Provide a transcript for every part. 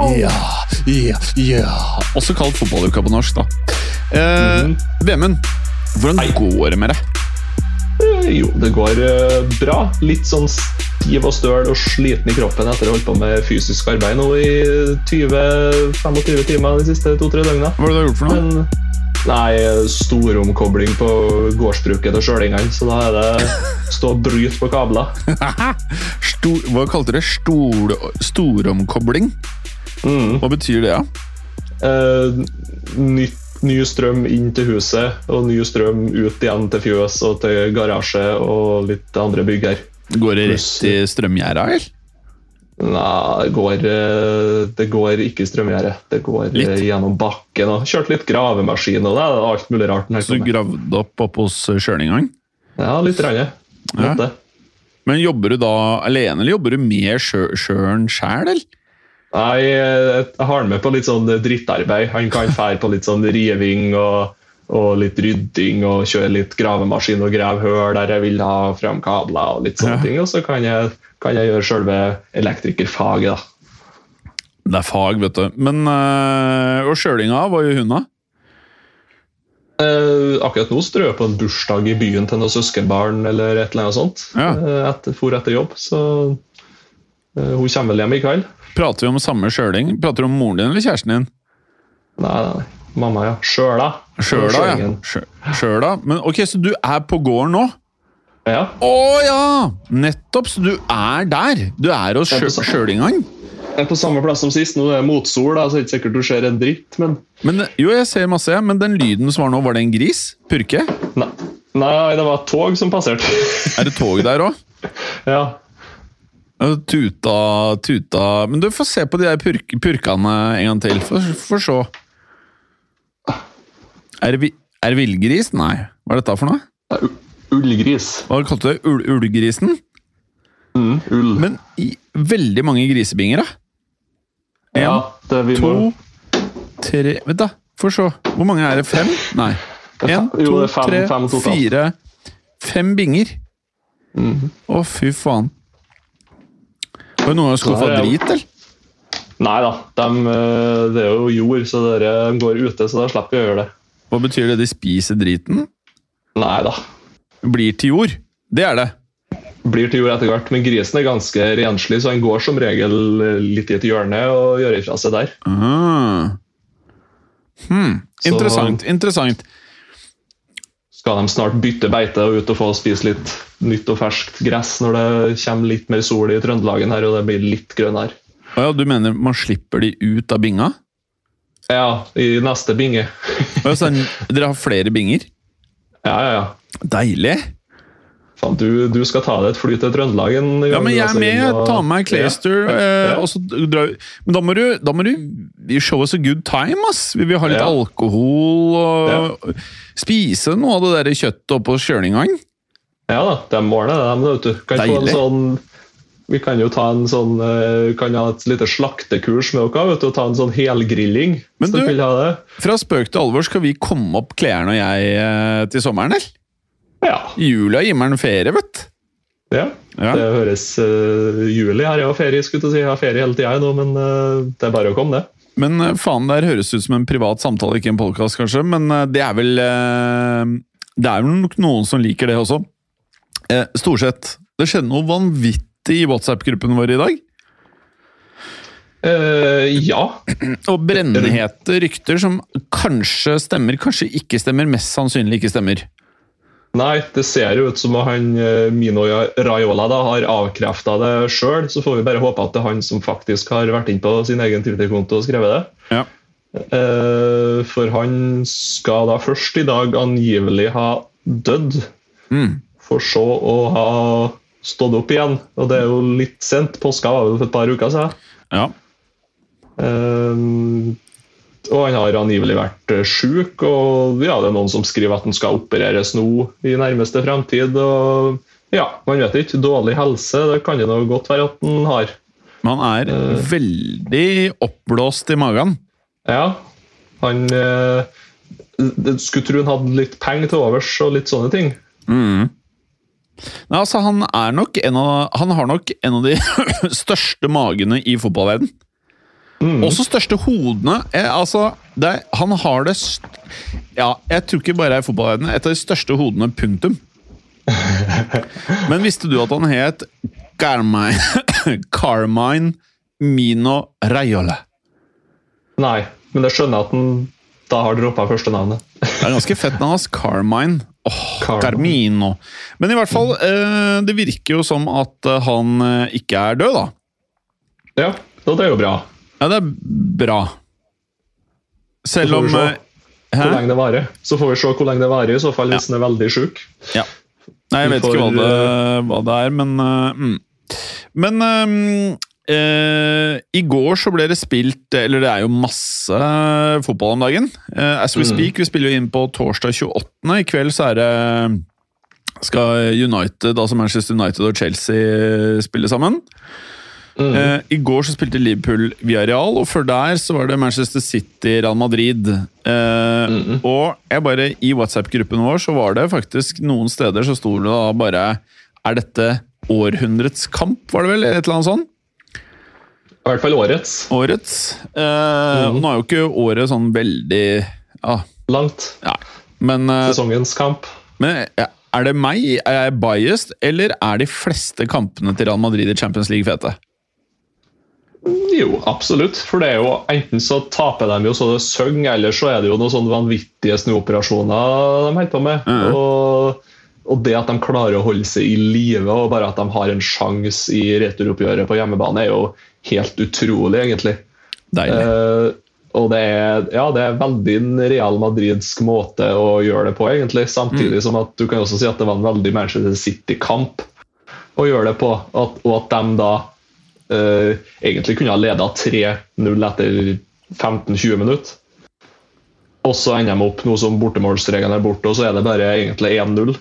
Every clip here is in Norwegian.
Ja, ja, ja. Også kalt fotballuka på norsk, da. Eh, Vemund, hvordan går det med deg? Eh, Jo, det går eh, bra. Litt sånn stiv og støl og sliten i kroppen etter å ha holdt på med fysisk arbeid nå i 20-25 timer de siste to-tre døgna. Hva har du gjort for noe? Men nei, storomkobling på gårdsbruket til sjølingene, så da er det stå og bryte på kabler. Stor, hva kalte du det? Stor, storomkobling? Mm. Hva betyr det? Ja? Eh, nytt, ny strøm inn til huset, og ny strøm ut igjen til fjøs og til garasje og litt andre bygg her. Går det rett i strømgjerda, eller? Nei, det går, eh, det går ikke i strømgjerde. Det går eh, Litt? gjennom bakken. og Kjørt litt gravemaskin og det er alt mulig rart. den her Så du gravde opp opp hos Sjølingang? Ja, litt. Rann, Ja. Men jobber du da alene, eller jobber du med sjø- sjøen sjæl, eller? Nei, jeg har han med på litt sånn drittarbeid. Han kan fære på litt sånn riving og, og litt rydding og kjøre litt gravemaskin og grave høl der jeg vil ha frem kabler og litt sånne Ja. ting. Og så kan jeg, kan jeg gjøre selve elektrikerfaget, da. Det er fag, vet du. Men øh, Og Sjølinga, hva gjør hun da? Eh, akkurat nå strør jeg på en bursdag i byen til noen søskenbarn eller et eller annet sånt. Ja. Eh, etter, for etter jobb, så hun kommer vel hjem i kveld. Prater vi om samme sjøling? Prater du om moren din eller kjæresten din? Nei, nei, nei. Mamma, ja. Sjøla. Sjøla, ja. Sjø- Sjøla. Men ok, så du er på gården nå? Ja. Å ja! Nettopp, så du er der. Du er hos Jeg sjø- på samme- Sjølingang. Jeg er på samme plass som sist. Nå er det motsol, da, så det er ikke sikkert du ser en dritt, men Men jo, jeg ser masse, men den lyden som var nå, var det en gris? Purke? Nei, nei det var et tog som passerte. Er det tog der òg? ja. Tuta, tuta Men du får se på de der purk, purkene en gang til. Få se. Er det, vi- er det villgris? Nei. Hva er dette for noe? Det er Ullgris. Hva kalte du det? Ul Ulgrisen? Mm, ull. Men i veldig mange grisebinger, da. En, ja, det vi to, må tre Vent, da. Få se. Hvor mange er det? Fem? Nei. Jo, to, tre, fire Fem binger. Mhm. Å, fy faen. Har du noen gang skuffa drit, eller? Nei da, dem, eh, det er jo jord, så dere går ute, så da slipper vi å gjøre det. Hva betyr det? De spiser driten? Nei da. Blir til jord. Det er det. Blir til jord etter hvert, men grisen er ganske renslig, så han går som regel eh, litt i et hjørne og gjør ifra seg der. Ah. Hmm. Så- Interessant. Skal de snart bytte beite og ut og få spise litt nytt og ferskt gress når det kommer litt mer sol i Trøndelagen her og det blir litt grønnere? Oh ja, du mener man slipper de ut av binga? Ja, i neste binge. oh, ja, så dere har flere binger? Ja, ja, ja. Deilig! Faen, du, du skal ta deg et fly til Trøndelag en gang. Ja, men jeg er med. inn og- Ta med meg Clayster. Ja, eh, ja. og så drar vi- Men da må du, da må du show us a good time, ass! Vi vil ha litt Ja. alkohol og spise noe av det der kjøttet oppå kjølingang. Ja da, de ordner det, de, vet du. Kan få en sånn, vi kan jo ta en sånn, eh, kan ha et lite slaktekurs med dere, vet du, og ta en sånn helgrilling. Men du-. Fra spøk til alvor, skal vi komme opp klærne og jeg eh, til sommeren, eller? Ja. Jula gir meg en ferie, vet du. ja. Ja. Det høres uh, juli har Jeg har ferie, skulle jeg til å si. Jeg har ferie hele tida nå, men uh, det er bare å komme, det. Men uh, faen, det her høres ut som en privat samtale, ikke en podkast, kanskje. Men det er vel Det er vel nok noen som liker det også. stort Storsett, det skjedde noe vanvittig i WhatsApp-gruppen vår i dag. Eh, ja. Og brennhete rykter som kanskje stemmer, kanskje ikke stemmer, mest sannsynlig ikke stemmer. Nei, det ser jo ut som at han eh, Mino Raiola da, har avkrefta det sjøl. Så får vi bare håpe at det er han som faktisk har vært inn på sin egen Twitter-konto og skrevet det. Ja. Eh, for han skal da først i dag angivelig ha dødd, Mm. for så å ha stått opp igjen. Og det er jo litt sent. Påska var jo for et par uker siden. ja. Eh, og han har angivelig vært eh, sjuk, og ja, det er noen som skriver at han skal opereres nå i nærmeste fremtid. Og ja, man vet ikke. Dårlig helse, det kan det nå godt være at han har. Men han er uh, veldig oppblåst i magen. Ja, han uh, Skulle tro han hadde litt penger til overs og litt sånne ting. Mm. Nei, altså, han er nok en av Han har nok en av de største magene i fotballverden. Mm. Også største hodene. Er, altså, det er, han har det Ja, jeg tror ikke bare i fotballverdenen. Et av de største hodene, punktum. Men visste du at han het Carmine, Carmine Mino Raiole? Nei, men det skjønner jeg at han da har droppa førstenavnet. Det er ganske fett navn, hans. Carmine. Oh, Carmine. Carmino. Men i hvert fall, eh, det virker jo som at eh, han eh, ikke er død, da. Ja, og det er jo bra. Ja, det er bra. Selv om Hæ? eh, Hvor lenge det varer. Så får vi se hvor lenge det varer, i så fall hvis den er veldig sjuk. Ja. Nei, jeg vet vet ikke hva det, hva det er, men eh, mm. Men eh, uh, i går så ble det spilt Eller det er jo masse fotball om dagen. Uh, as we Mm. speak, vi spiller jo inn på torsdag 28. I kveld så er det skal United, altså Manchester United og Chelsea spille sammen. Mm. Eh, I går så spilte Liverpool via Real, og før der så var det Manchester City Real Madrid. Uh, mm. Og jeg bare i WhatsApp-gruppen vår så var det faktisk noen steder så sto det da bare Er dette århundrets kamp, var det vel? Et eller annet sånt? I hvert fall årets. Årets. Uh, mm. Nå er jo ikke året sånn veldig Langt. ja. Men, Sesongens kamp. men ja. er det meg? Er jeg biased, eller er de fleste kampene til Real Madrid i Champions League fete? Jo, absolutt. For det er jo enten så taper de jo så det synger, eller så er det jo noen sånne vanvittige snuoperasjoner de holder på med. Mhm. Og, og det at de klarer å holde seg i live, og bare at de har en sjanse i returoppgjøret på hjemmebane, er jo helt utrolig, egentlig. Eh, og det er, ja, det er veldig en Real Madridsk måte å gjøre det på, egentlig. Samtidig som at du kan også si at det var en veldig Manchester City-kamp å gjøre det på. At, og at de da eh, egentlig kunne ha leda 3-0 etter 15-20 minutter. Og så ender de opp noe som bortemålsregelen er borte, og så er det bare egentlig 1-0.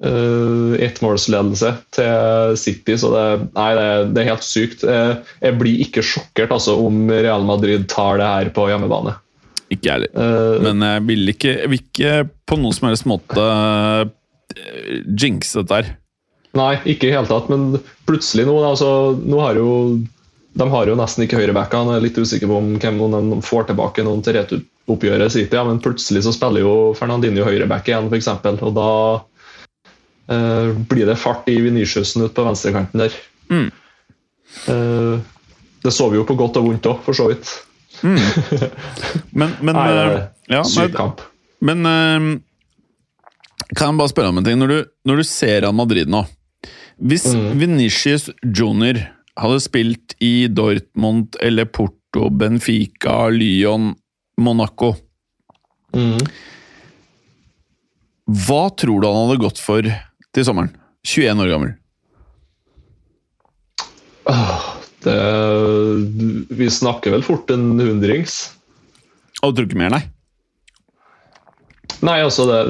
Uh, Ettmålsledelse til City, så det, nei, det, det er helt sykt. Uh, jeg blir ikke sjokkert altså, om Real Madrid tar det her på hjemmebane. Ikke jeg heller. Eh, Men jeg vil ikke, jeg vil ikke på noen som helst måte eh, jinxe dette her. Nei, ikke i hele tatt, men plutselig nå, altså, nå har jo de har jo nesten ikke høyrebacka. Jeg er litt usikker på om hvem de får tilbake noen til returoppgjøret sitt. ja, men plutselig så spiller jo Fernandinho høyreback igjen, f.eks. Og da eh, blir det fart i Venitiusen ut på venstrekanten der. Mm. Eh, det så vi jo på godt og vondt òg, for så vidt. Men, men, Nei, det eh, ja, Syk kamp. men eh, Kan jeg bare spørre om en ting? Når du, når du ser Real Madrid nå Hvis Mm. Venitius Junior hadde spilt i Dortmund eller Porto, Benfica, Lyon, Monaco mm. Hva tror du han hadde gått for til sommeren? 21 år gammel. Det, vi snakker vel fort en hundrings. Og du tror ikke mer, nei? Nei, altså det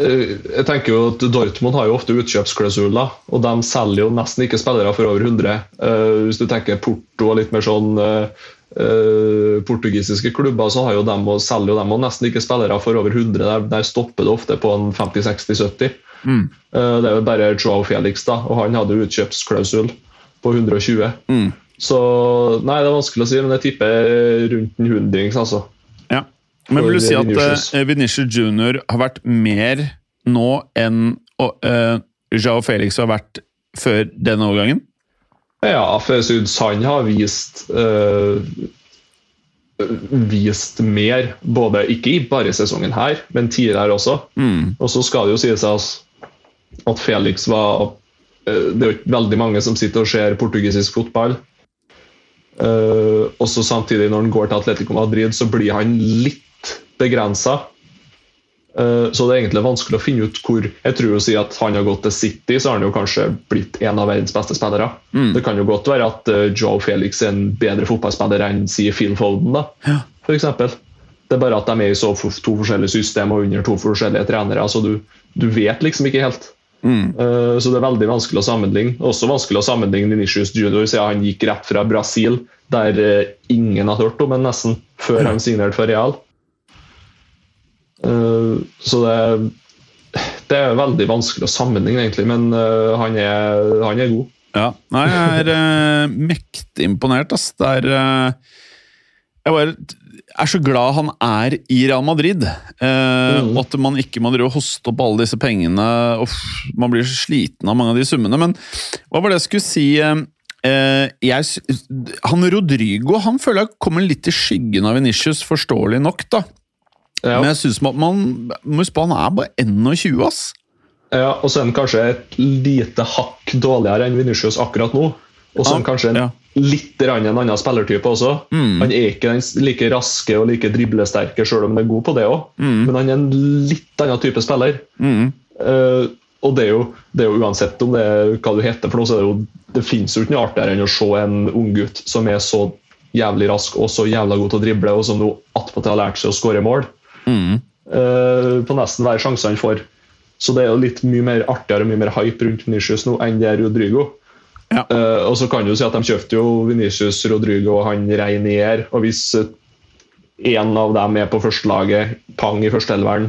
Jeg tenker jo at Dortmund har jo ofte utkjøpsklausuler, og de selger jo nesten ikke spillere for over 100. Uh, Hvis du tenker Porto og litt mer sånn uh, uh, portugisiske klubber, så har jo dem og selger jo dem og nesten ikke spillere for over 100. Der, der stopper det ofte på en 50-60-70. Mm. Eh, Det er jo bare Joao Felix, da, og han hadde utkjøpsklausul på 120. Mm. Så nei, det er vanskelig å si, men jeg tipper rundt en hundrings, altså. Men vil du si at uh, Venitius Junior har vært mer nå enn uh, Jao Felix har vært før denne overgangen? Ja, for jeg syns han har vist uh, vist mer, både ikke bare i sesongen her, men tidligere også. Mm. Og så skal det jo sies at Felix var uh, Det er jo ikke veldig mange som sitter og ser portugisisk fotball. Uh, også samtidig, når han går til Atletico Madrid, så blir han litt begrensa. Uh, så det er egentlig vanskelig å finne ut hvor Jeg tror å si at han har gått til City, så har han jo kanskje blitt en av verdens beste spillere. Mm. Det kan jo godt være at uh, Joe Felix er en bedre fotballspiller enn sier Phil Foden, da, Ja. eksempel. Det er bare at de er i så to forskjellige system og under to forskjellige trenere. så du, du vet liksom ikke helt. Mm. Eh, Så det er veldig vanskelig å sammenligne. Også vanskelig å sammenligne Ninicius Junior siden han gikk rett fra Brasil, der eh, ingen har hørt om ham nesten, før han signerte for Real. Eh, Så det, det er veldig vanskelig å sammenligne, egentlig, men eh, han er, han er god. Ja. Nei, jeg er uh, mektig imponert, ass. Det er uh, Jeg bare er så glad han er i Real Madrid. Uh, Mm. Og at man ikke må drive og hoste opp alle disse pengene. Uff, man blir så sliten av mange av de summene. Men hva var det jeg skulle si? jeg, han Rodrigo han føler jeg kommer litt i skyggen av Venitius, forståelig nok. da. Ja. Men jeg synes man, man må huske på han er bare 21, ass. Ja, og så er han kanskje et lite hakk dårligere enn Vinicius akkurat nå. Og så er han kanskje en ja. litt Rann en annen spillertype også. Mm. Han er ikke like raske og like driblesterke, selv om han er god på det òg. Mm. Men han er en litt annen type spiller. Mm. Uh, og det er, jo, det er jo uansett om det er hva du heter, for noe, så er det jo Det finnes jo ikke noe artigere enn å se en unggutt som er så jævlig rask og så jævla god til å drible, og som nå attpåtil har lært seg å skåre mål. Mm. Uh, på nesten hver sjanse han får. Så det er jo litt mye mer artigere og mye mer hype rundt Vinicius nå enn det er Rodrigo. Ja. Uh, og så kan du si at De kjøpte jo Vinicius, Rodrigo og han Reinier. og Hvis én en av dem er på førstelaget, pang i førsteelveren,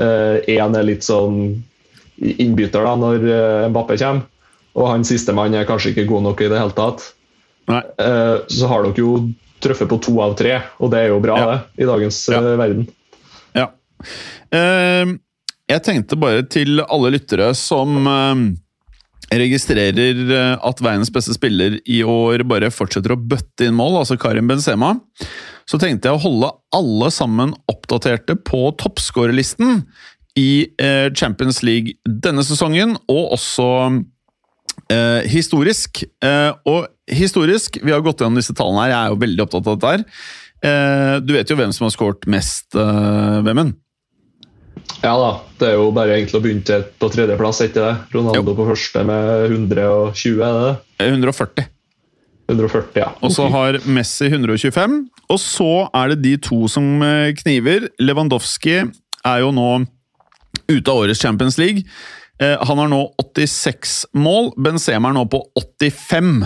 én er litt sånn innbytter da når eh, Mbappé kommer, og han sistemann er kanskje ikke god nok i det hele tatt, Nei. eh, så har dere jo truffet på to av tre, og det er jo bra Ja. det, i dagens Ja. eh, verden. Ja. Eh, jeg tenkte bare til alle lyttere som eh, registrerer eh, at verdens beste spiller i år bare fortsetter å bøtte inn mål, altså Karim Benzema, så tenkte jeg å holde alle sammen oppdaterte på toppskårerlisten i eh, Champions League denne sesongen, og også eh, historisk. Eh, og historisk, vi har gått gjennom disse tallene her, jeg er jo veldig opptatt av dette her. Eh, du vet jo hvem som har skåret mest, eh, Vemund? Ja da, det er jo bare egentlig å begynne til på tredjeplass, ikke det? Ronaldo på første med 120, er det det? Eh, 140. 140, ja. Og så har Messi 125. Og så er det de to som eh, kniver. Lewandowski er jo nå ute av årets Champions League. Eh, Han har nå 86 mål. Benzema er nå på 85.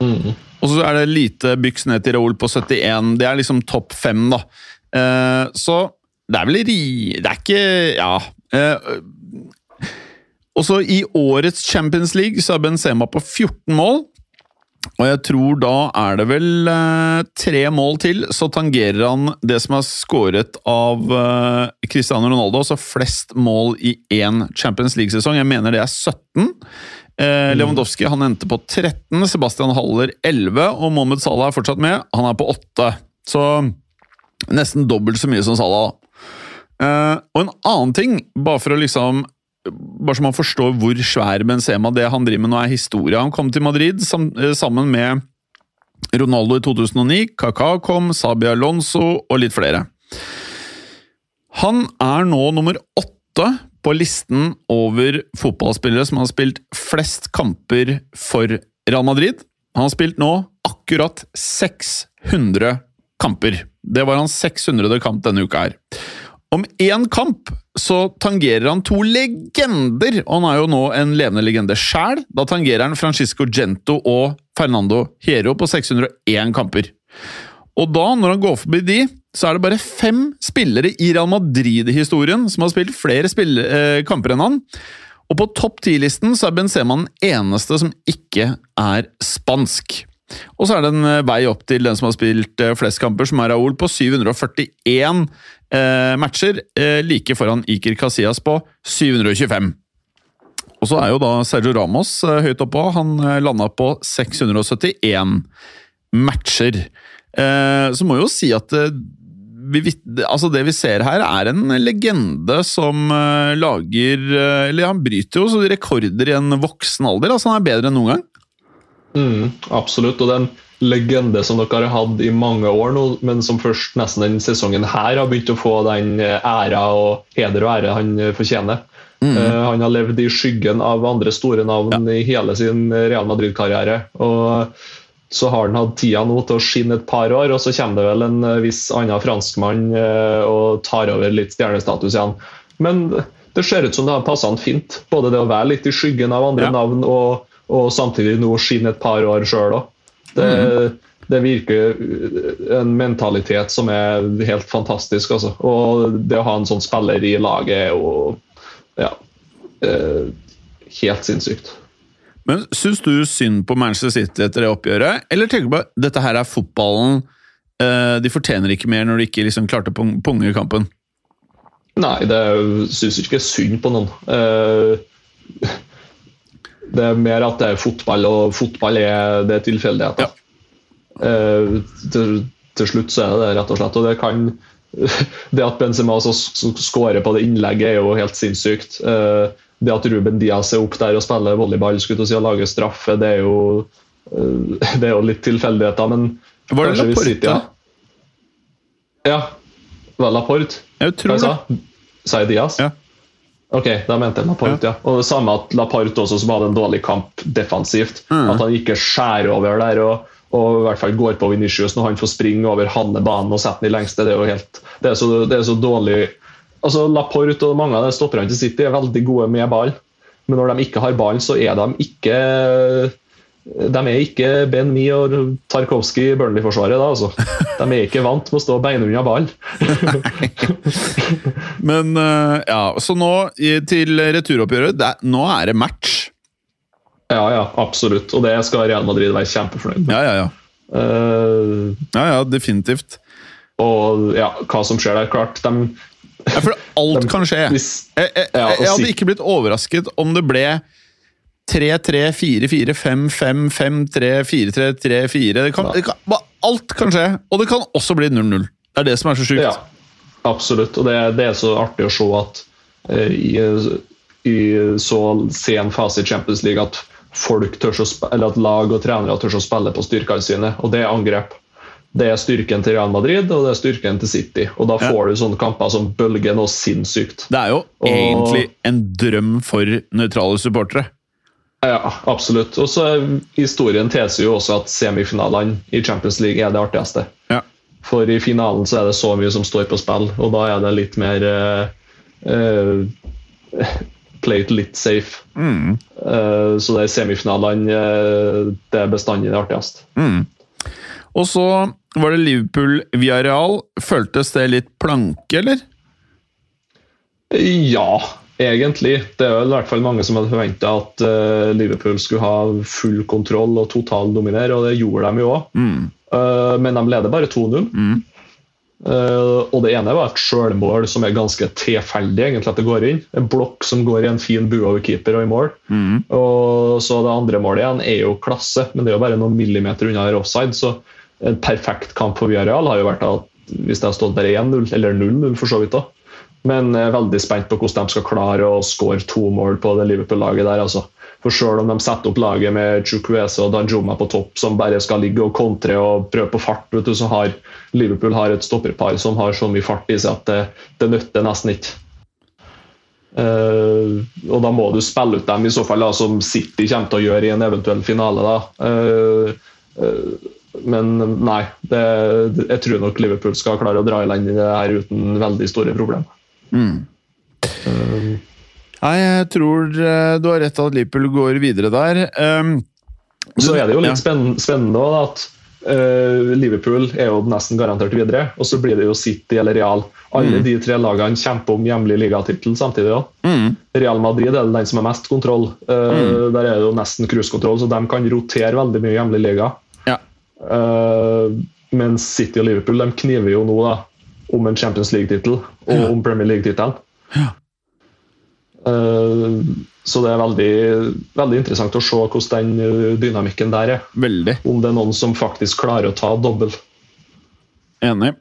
Mm. Og så er det lite byks ned til Raoul på 71. Det er liksom topp fem, da. Så det er vel ri... Det er ikke Ja. Eh, Og så i årets Champions League så er Benzema på 14 mål. Og jeg tror da er det vel eh, tre mål til, så tangerer han det som er skåret av eh, Cristiano Ronaldo, altså flest mål i én Champions League-sesong. Jeg mener det er 17. Eh, Lewandowski han endte på 13, Sebastian Haller 11, og Mohammed Salah er fortsatt med. Han er på 8. Så nesten dobbelt så mye som Salah. Eh, og en annen ting, bare for å liksom bare så man forstår hvor svær Benzema det han driver med nå er historie. Han kom til Madrid sam, eh, sammen med Ronaldo i 2009, Kaká kom, Sabi Alonso og litt flere. Han er nå nummer åtte på listen over fotballspillere som har spilt flest kamper for Real Madrid. Han har spilt nå akkurat 600 kamper. Det var hans 600. kamp denne uka her. Om én kamp så tangerer han to legender, og han er jo nå en levende legende sjæl. Da tangerer han Francisco Gento og Fernando Hero på 601 kamper. Og da, når han går forbi de, så er det bare fem spillere i Real Madrid-historien som har spilt flere spill eh, kamper enn han. Og på topp ti-listen så er Benzema den eneste som ikke er spansk. Og så er det en eh, vei opp til den som har spilt eh, flest kamper, som er Raúl, på 741 eh, matcher. Eh, like foran Iker Casillas på 725. Og så er jo da Sergio Ramos eh, høyt oppå. Han eh, landa på 671 matcher. så må jeg jo si at vi, altså det vi ser her, er en legende som lager Eller han bryter jo så rekorder i en voksen alder. altså Han er bedre enn noen gang. Mm, absolutt. Og det er en legende som dere har hatt i mange år nå, men som først nesten denne sesongen her har begynt å få den eh, æra og heder og ære han fortjener. fortjener. Uh, han har levd i skyggen av andre store navn i hele sin Real Madrid-karriere. og så har han hatt tida nå til å skinne et par år, og så kommer det vel en eh, viss annen franskmann uh, og tar over litt stjernestatus igjen. Men det ser ut som det har passa han fint. Både det å være litt i skyggen av andre Ja. navn og, og samtidig nå skinne et par år sjøl òg. Det, det virker en mentalitet som er helt fantastisk. Altså. Og det å ha en sånn spiller i laget er jo ja, eh, helt sinnssykt. Men Syns du synd på Manchester City etter det oppgjøret, eller tenker du bare dette her er fotballen, eh, de fortjener ikke mer når de ikke liksom klarte å pung- punge kampen? Nei, det syns ikke synd på noen. Det er mer at det er fotball, og fotball er, det er tilfeldigheter. Eh, til, til slutt så er det det, rett og slett. Og det kan Det at Benzema så skårer på det innlegget, er jo helt sinnssykt. Eh, Det at Ruben Diaz er opp der og spiller volleyball skulle jeg si, og lager straffe, det er jo eh, det er jo litt tilfeldigheter, men Var det Laporte? Ja. ja. Var det Laporte? Jeg tror det. Sa jeg Diaz? Ja. Ok, da mente jeg Laporte, ja. Og det samme at Laporte også, som hadde en dårlig kamp defensivt. Mm. At han ikke skjærer over der og, og i hvert fall går på Vinicius når han får springe over Hannebanen og sette den i lengste. Det er jo helt, det er så, det er så dårlig Altså Laporte og mange av de stopperne til City er veldig gode med ball, men når de ikke har ballen, så er de ikke de er ikke Ben Mi og Tarkovskij i Burnley-forsvaret. da, altså. De er ikke vant med å stå beinunna ball. Men eh, ja, så nå til returoppgjøret. Det, nå er det match. Ja, ja, absolutt. Og det skal Real Madrid være kjempefornøyd med. Ja, ja, ja. Uh, Ja, ja, definitivt. og ja, hva som skjer der, klart de, Ja, for alt kan skje. hvis, Jeg, jeg, jeg, jeg hadde ikke blitt overrasket om det ble 3-3, 4-4, 5-5, 5-3, 4-3, 3-4 det kan, det kan, ba- Alt kan skje, og det kan også bli 0-0. Det er det som er så sjukt. Ja, absolutt. Og det, det er så artig å se at uh, i, i så sen fase i Champions League at folk tør å eller at lag og trenere tør å spille på styrkene sine, og det er angrep. Det er styrken til Real Madrid og det er styrken til City. Og da Ja. får du sånne kamper som bølger noe sinnssykt. Det er jo egentlig en drøm for nøytrale supportere. Ja, absolutt. Og så Historien tilsier jo også at semifinalene i Champions League er det artigste. Ja. For i finalen så er det så mye som står på spill, og da er det litt mer uh, Play it litt safe. Mm. Uh, så det er semifinalene uh, det er bestandig det artigste. Mm. Og så var det Liverpool via Real. Føltes det litt planke, eller? Ja, egentlig. Det er vel i hvert fall mange som hadde forventa at uh, Liverpool skulle ha full kontroll og totaldominere, og det gjorde de jo òg. Mm. men de leder bare 2-0. Mm. Uh, og det ene var et sjølmål som er ganske tilfeldig egentlig at det går inn. En blokk som går i en fin bue over keeper og i mål. Mm. Og så det andre målet igjen er jo klasse, men det er jo bare noen millimeter unna her offside. Så en perfekt kamp for Villarreal har jo vært at hvis det har stått bare 1-0, eller 0-0 for så vidt da. Men jeg er veldig spent på hvordan de skal klare å skåre to mål på det Liverpool-laget der. altså. For selv om de setter opp laget med Chukwese og Danjuma på topp, som bare skal ligge og kontre og prøve på fart, vet du, så har Liverpool har et stopperpar som har så mye fart i seg at det, det nytter nesten ikke. Uh, og da må du spille ut dem i så fall da, som City kommer til å gjøre i en eventuell finale. uh, eh, men nei, det, jeg tror nok Liverpool skal klare å dra i land i det her uten veldig store problemer. Mm. Nei, jeg tror eh, du har rett at Liverpool går videre der. Um, Så er det jo litt spennende, også, at uh, Liverpool er jo nesten garantert videre, og så blir det jo City eller Real. Alle de tre lagene kjemper om hjemlig ligatittel samtidig. da. mm. Real Madrid er den som har mest kontroll. Eh, Der er det jo nesten cruisekontroll, så de kan rotere veldig mye hjemlig liga. Ja. Uh, mens City og Liverpool de kniver jo nå da, om en Champions League-tittel og Ja. om Premier League-tittelen. Ja. Eh, så det er veldig, veldig interessant å se hvordan den eh, dynamikken der er. Veldig. Om det er noen som faktisk klarer å ta dobbel. Enig.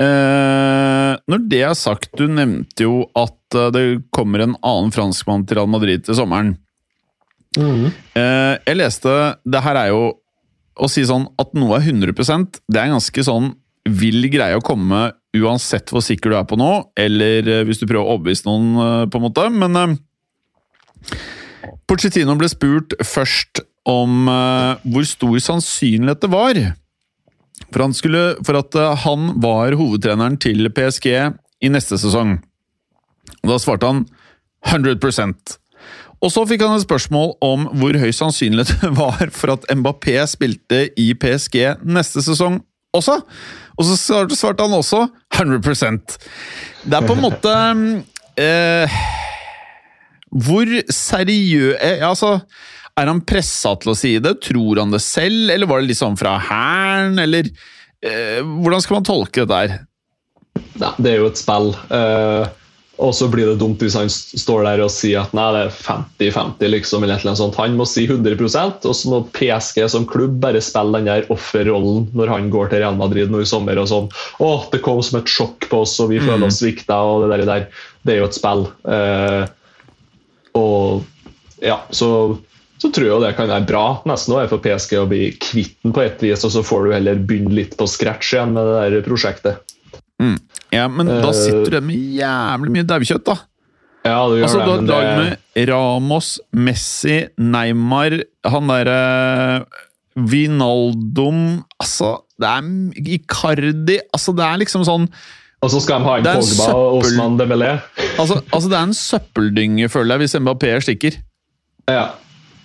Eh, når det er sagt, du nevnte jo at det kommer en annen franskmann til Real Madrid til sommeren. Eh, jeg leste Det her er jo å si sånn at noe er 100% det er ganske sånn vill greie å komme uansett hvor sikker du er på noe, eller eh, hvis du prøver å overbevise noen, eh, på en måte. Men eh, Pochettino ble spurt først om hvor stor sannsynlighet det var for, han skulle, for at han var hovedtreneren til PSG i neste sesong. Og Da svarte han 100% og så fikk han et spørsmål om hvor høy sannsynlighet det var for at Mbappé spilte i PSG neste sesong også. Og så svarte- han også 100 Det er på en måte eh, Hvor seriøs eh, Altså, er han pressa til å si det? Tror han det selv, eller var det litt sånn fra hæren, eller eh, Hvordan skal man tolke det der? Nei, det er jo et spill. eh, og så blir det dumt hvis han står der og sier at nei, det er 50-50, liksom, eller annet sånt. Han må si 100% og så må PSG som klubb bare spille den der offerrollen når han går til Real Madrid nå i sommer og sånn. Å, det kom som et sjokk på oss, og vi føler oss svikta, og det der, der. Det er jo et spill. Eh, og ja, så så tror jeg det kan være bra nesten også for PSG å bli kvitt den på et vis, og så får du heller begynne litt på scratch igjen med det der prosjektet. Ja, Men da Eh, sitter du igjen med jævlig mye daukjøtt, da. Ja, du gjør Altså, det, du har et det- med Ramos, Messi, Neymar, han derre Vinaldum Altså, det er Icardi Altså, det er liksom sånn Og så skal de ha inn en Pogba og Osman Dembélé. Altså, altså det er en søppeldynge, føler jeg, hvis Mbappé stikker. Ja.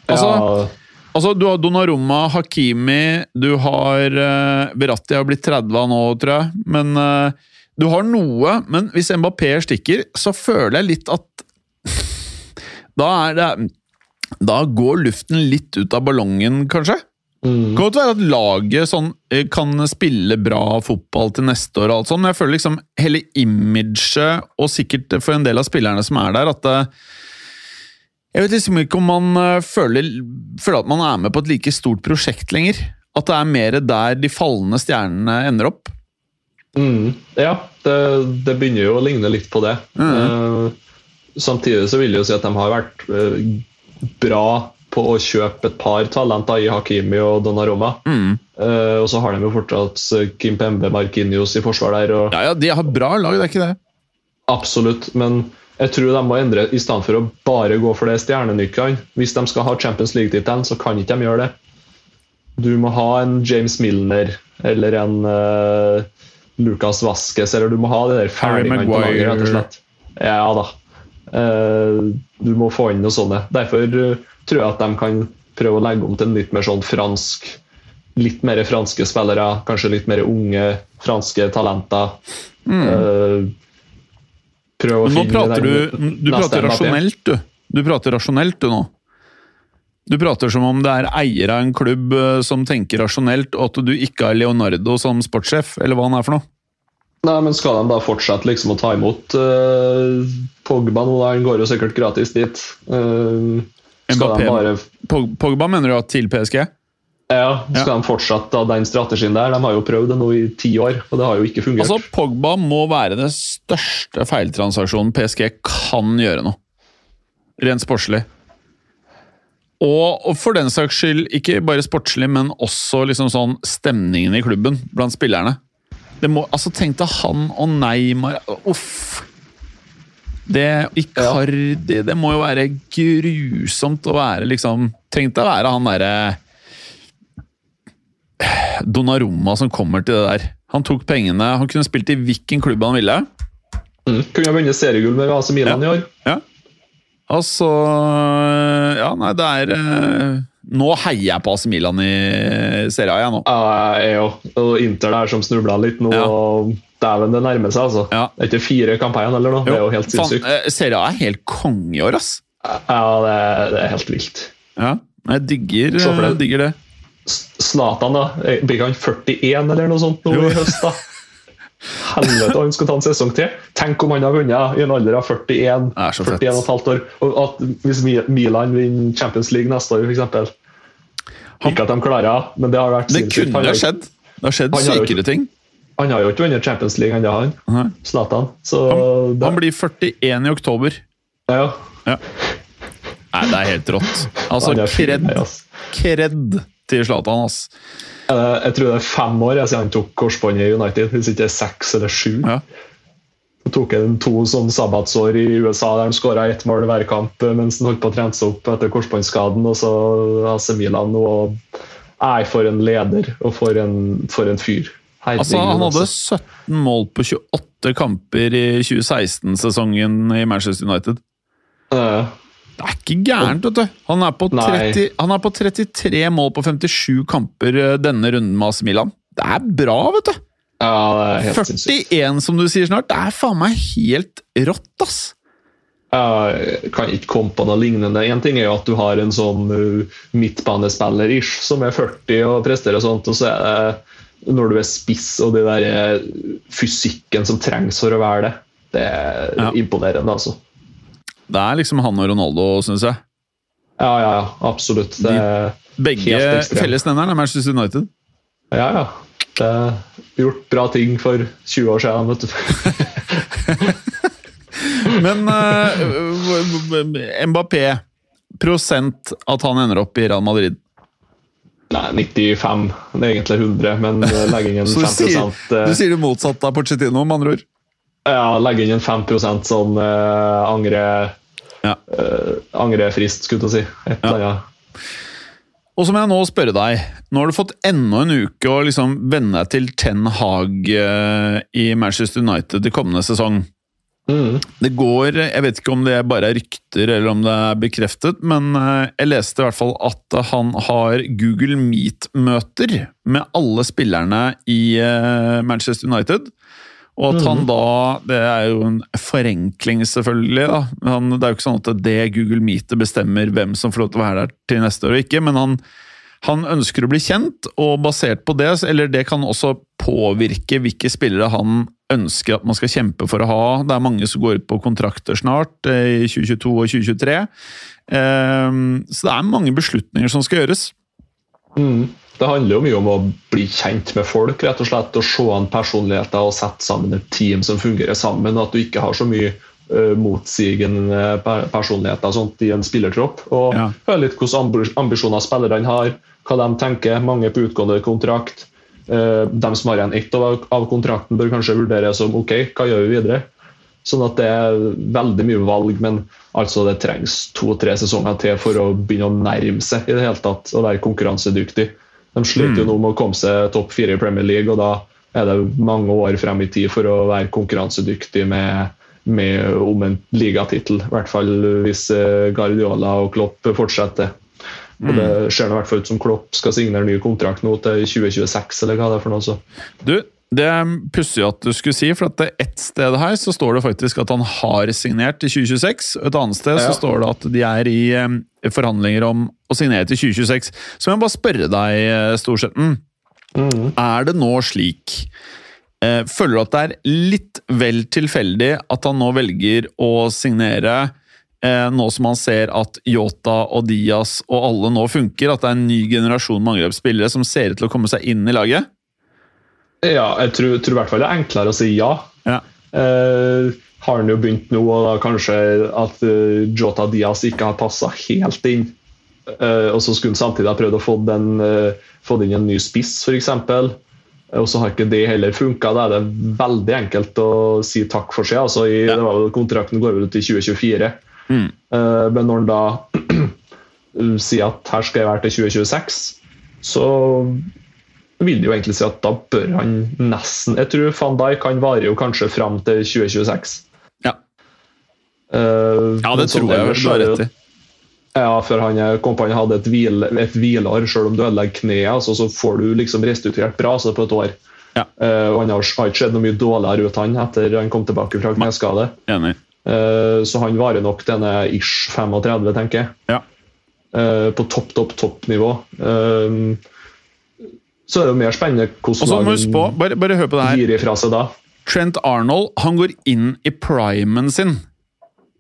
Altså, ja. Altså, Du har Donnarumma, Hakimi, du har uh, Beratti har blitt 30 nå, tror jeg. Men uh, du har noe. Men hvis Mbappé stikker, så føler jeg litt at Da er det Da går luften litt ut av ballongen, kanskje? Det kan godt være at laget sånn, eh, kan spille bra fotball til neste år, og alt sånt, men jeg føler liksom hele imaget, og sikkert for en del av spillerne som er der, at eh, jeg vet liksom ikke om man eh, føler, føler at man er med på et like stort prosjekt lenger. At det er mer der de fallende stjernene ender opp. Mm, ja, det, det begynner jo å ligne litt på det. Eh, samtidig så vil jeg jo si at de har vært uh, bra på å kjøpe et par talenter i Hakimi og Donnaroma. Mm. Uh, og så har de jo fortsatt Kim Pembe, Markinios i forsvar der. Og, Ja, ja, de har bra lag, det er ikke det. Absolutt, men jeg tror de må endre i stedet for å bare gå for det stjernenykkene. Hvis de skal ha Champions League-tittelen, så kan ikke de gjøre det. Du må ha en James Milner eller en uh, Lucas Vasques, eller du må ha det der ferdigene på laget, rett og slett. Ja da. Uh, du må få inn noe sånne. Derfor uh, tror jeg at de kan prøve å legge om til en litt mer sånn fransk Litt mer franske spillere, kanskje litt mer unge franske talenter. Eh, prøve å nå finne prater du, du prater rasjonelt, du. Du prater rasjonelt, du nå. Du prater som om det er eier av en klubb eh, som tenker rasjonelt, og at du ikke har Leonardo som sportssjef, eller hva han er for noe. Nei, men Skal de da fortsette liksom å ta imot uh, Pogba nå? Han går jo sikkert gratis dit. Uh, skal Mbappé. de bare Pogba mener du at til PSG? Ja, skal de fortsette den strategien der? De har jo prøvd det nå i ti år, og det har jo ikke fungert. Altså, Pogba må være den største feiltransaksjonen PSG kan gjøre nå. Rent sportslig. Og, for den saks skyld, ikke bare sportslig, men også liksom sånn stemningen i klubben blant spillerne. Det må, altså Tenk deg han og Neymar Uff! Det Icardi Det må jo være grusomt å være liksom Tenk deg å være han derre Donnarumma som kommer til det der. Han tok pengene, han kunne spilt i hvilken klubb han ville. Mm. Kunne ha vunnet seriegull med AC Milan i år. Ja. Altså Ja, nei, det er eh, Nå heier jeg på AC Milan i Serie A, jeg nå. Ja, jeg òg. Og Inter der som snubla litt nå. Ja. og Dæven, det nærmer seg, altså. Ja. Det er ikke fire kamper igjen eller noe. Det er jo helt sinnssykt. eh, Serie A er helt konge i år, ass. Ja, det det er helt vilt. Ja, jeg digger, for eh, digger det. Zlatan, da. Eh, Blir han 41 eller noe sånt nå i høst, da? Helvete, han skal ta en sesong til! Tenk om han har vunnet i en alder av 41, Det er så fett. 41 og et halvt år. Og at Hvis Milan vinner Champions League neste år, f.eks. Ikke at de klarer men det har vært Det kunne Han ha skjedd. Det har skjedd Han sykere ting. Han har jo ikke vunnet Champions League ennå, han. Nei. Zlatan. Så Han, han blir 41 i oktober. ja, Ja. Nei, det er helt rått. Altså, han kred, kred til Zlatan. Er Jeg tror det er fem år jeg, siden han tok korsbåndet i United. Hvis ikke det er seks eller sju. Ja. Så tok han to sånn sabbatsår i USA der han skåra ett mål hver kamp eh, mens han holdt på å trene seg opp etter korsbåndskaden. Og så AC Milan nå. Nei, for en leder og for en, for en fyr. Herregud, Altså, han hadde altså. 17 mål på 28 kamper i 2016-sesongen i Manchester United. Eh, Det er ikke gærent, vet du. Han er, på 30, han er på 33 mål på 57 kamper eh, denne runden med AC Milan. Det er bra, vet du. Ja, det er helt sinnssykt. 41, som du sier snart. Det er faen meg helt rått, ass. Jeg kan ikke komme på noe lignende. En ting er jo at du har en sånn uh, midtbanespiller-ish som er 40 og presterer og sånt, og så er det når du er spiss og den der eh, fysikken som trengs for å være det. Det er Ja. imponerende, altså. Det er liksom han og Ronaldo, syns jeg. Ja, ja, ja, absolutt. Det, Begge De, begge fellesnevneren er Manchester United. ja, ja. Det er gjort bra ting for 20 år siden, vet du. Men uh, Mbappé Prosent at han ender opp i Real Madrid. Nei, 95. Det er egentlig 100, men eh, legg inn en Så du 5 sier, eh, du sier det motsatte av Pochettino, med andre ord? Ja, legge inn en 5% sånn uh, angre, Ja. uh, angrefrist, skulle jeg si. Ja. Og så må jeg nå spørre deg, nå har du fått enda en uke å liksom venne deg til Ten Hag uh, i Manchester United i kommende sesong. Mm. Det går, jeg vet ikke om det bare er rykter eller om det er bekreftet, men eh, jeg leste i hvert fall at han har Google Meet-møter med alle spillerne i Manchester United. Og at han da Det er jo en forenkling, selvfølgelig. da. Han, det er jo ikke sånn at det Google Meet bestemmer hvem som får lov til å være der til neste år og ikke, men han, han ønsker å bli kjent, og basert på det, eller det kan også påvirke hvilke spillere han ønsker at man skal kjempe for å ha. Det er mange som går ut på kontrakter snart, eh, i 2022 og 2023. Ehm, Så det er mange beslutninger som skal gjøres. Mm. Det handler jo mye om å bli kjent med folk, rett og slett, og se an personligheter og sette sammen et team som fungerer sammen. At du ikke har så mye uh, motsigende personligheter og sånt i en spillertropp. Og Ja. høre litt hvilke ambi- ambisjoner spillerne har, hva de tenker. Mange på utgående kontrakt. Uh, de som har igjen ett av, av kontrakten, bør kanskje vurdere som ok, hva gjør vi videre? Sånn at det er veldig mye valg, men altså det trengs to-tre sesonger til for å begynne å nærme seg i det hele tatt, og være konkurransedyktig. De sliter jo nå med å komme seg topp fire i Premier League, og da er det mange år frem i tid for å være konkurransedyktig med, med om en ligatittel. I hvert fall hvis eh, Guardiola og Klopp fortsetter. Og Det ser nå i hvert fall ut som Klopp skal signere ny kontrakt nå til 2026, eller hva det er for noe. Så. Du, det er pussig at du skulle si, for at det ett sted her så står det faktisk at han har signert i 2026. og Et annet sted Ja. så står det at de er i eh, forhandlinger om å signere til 2026. Så må jeg bare spørre deg, Storsetten. Storsetten. Er det nå slik eh, Føler du at det er litt vel tilfeldig at han nå velger å signere eh, nå som han ser at Yota og Diaz og alle nå funker? At det er en ny generasjon med angrepsspillere som ser ut til å komme seg inn i laget? Ja, jeg tror, tror i hvert fall det er enklere å si ja. Ja. Eh, har han jo begynt nå, og da kanskje at uh, Jota Diaz ikke har passa helt inn. Uh, og så skulle han samtidig ha prøvd å få, den, uh, få inn en ny spiss, f.eks. Og så har ikke det heller funka. Da er det veldig enkelt å si takk for seg. Altså, i, Ja. det var kontrakten går ut i 2024. Mm. Men når han da sier at her skal jeg være til 2026, så vil det jo egentlig si at da bør han nesten Jeg tror van Dijk kan vare jo kanskje fram til 2026. Eh, Ja, det tror jeg du har rett i. Ja, for han kom på han hadde et, hvil, et hvileår, selv om du ødelegger kneet, altså, så får du liksom restituert bra altså, på et år. Ja. Uh, han har, har ikke sett noe mye dårligere ut han etter han kom tilbake fra kneskade. Eh, så han varer nok denne ish 35, tenker jeg. Ja. Uh, på topp, topp, toppnivå. Uh, så er det jo mer spennende hvordan du på, bare, bare hør på det her. gir ifra seg da. Trent Arnold han går inn i primen sin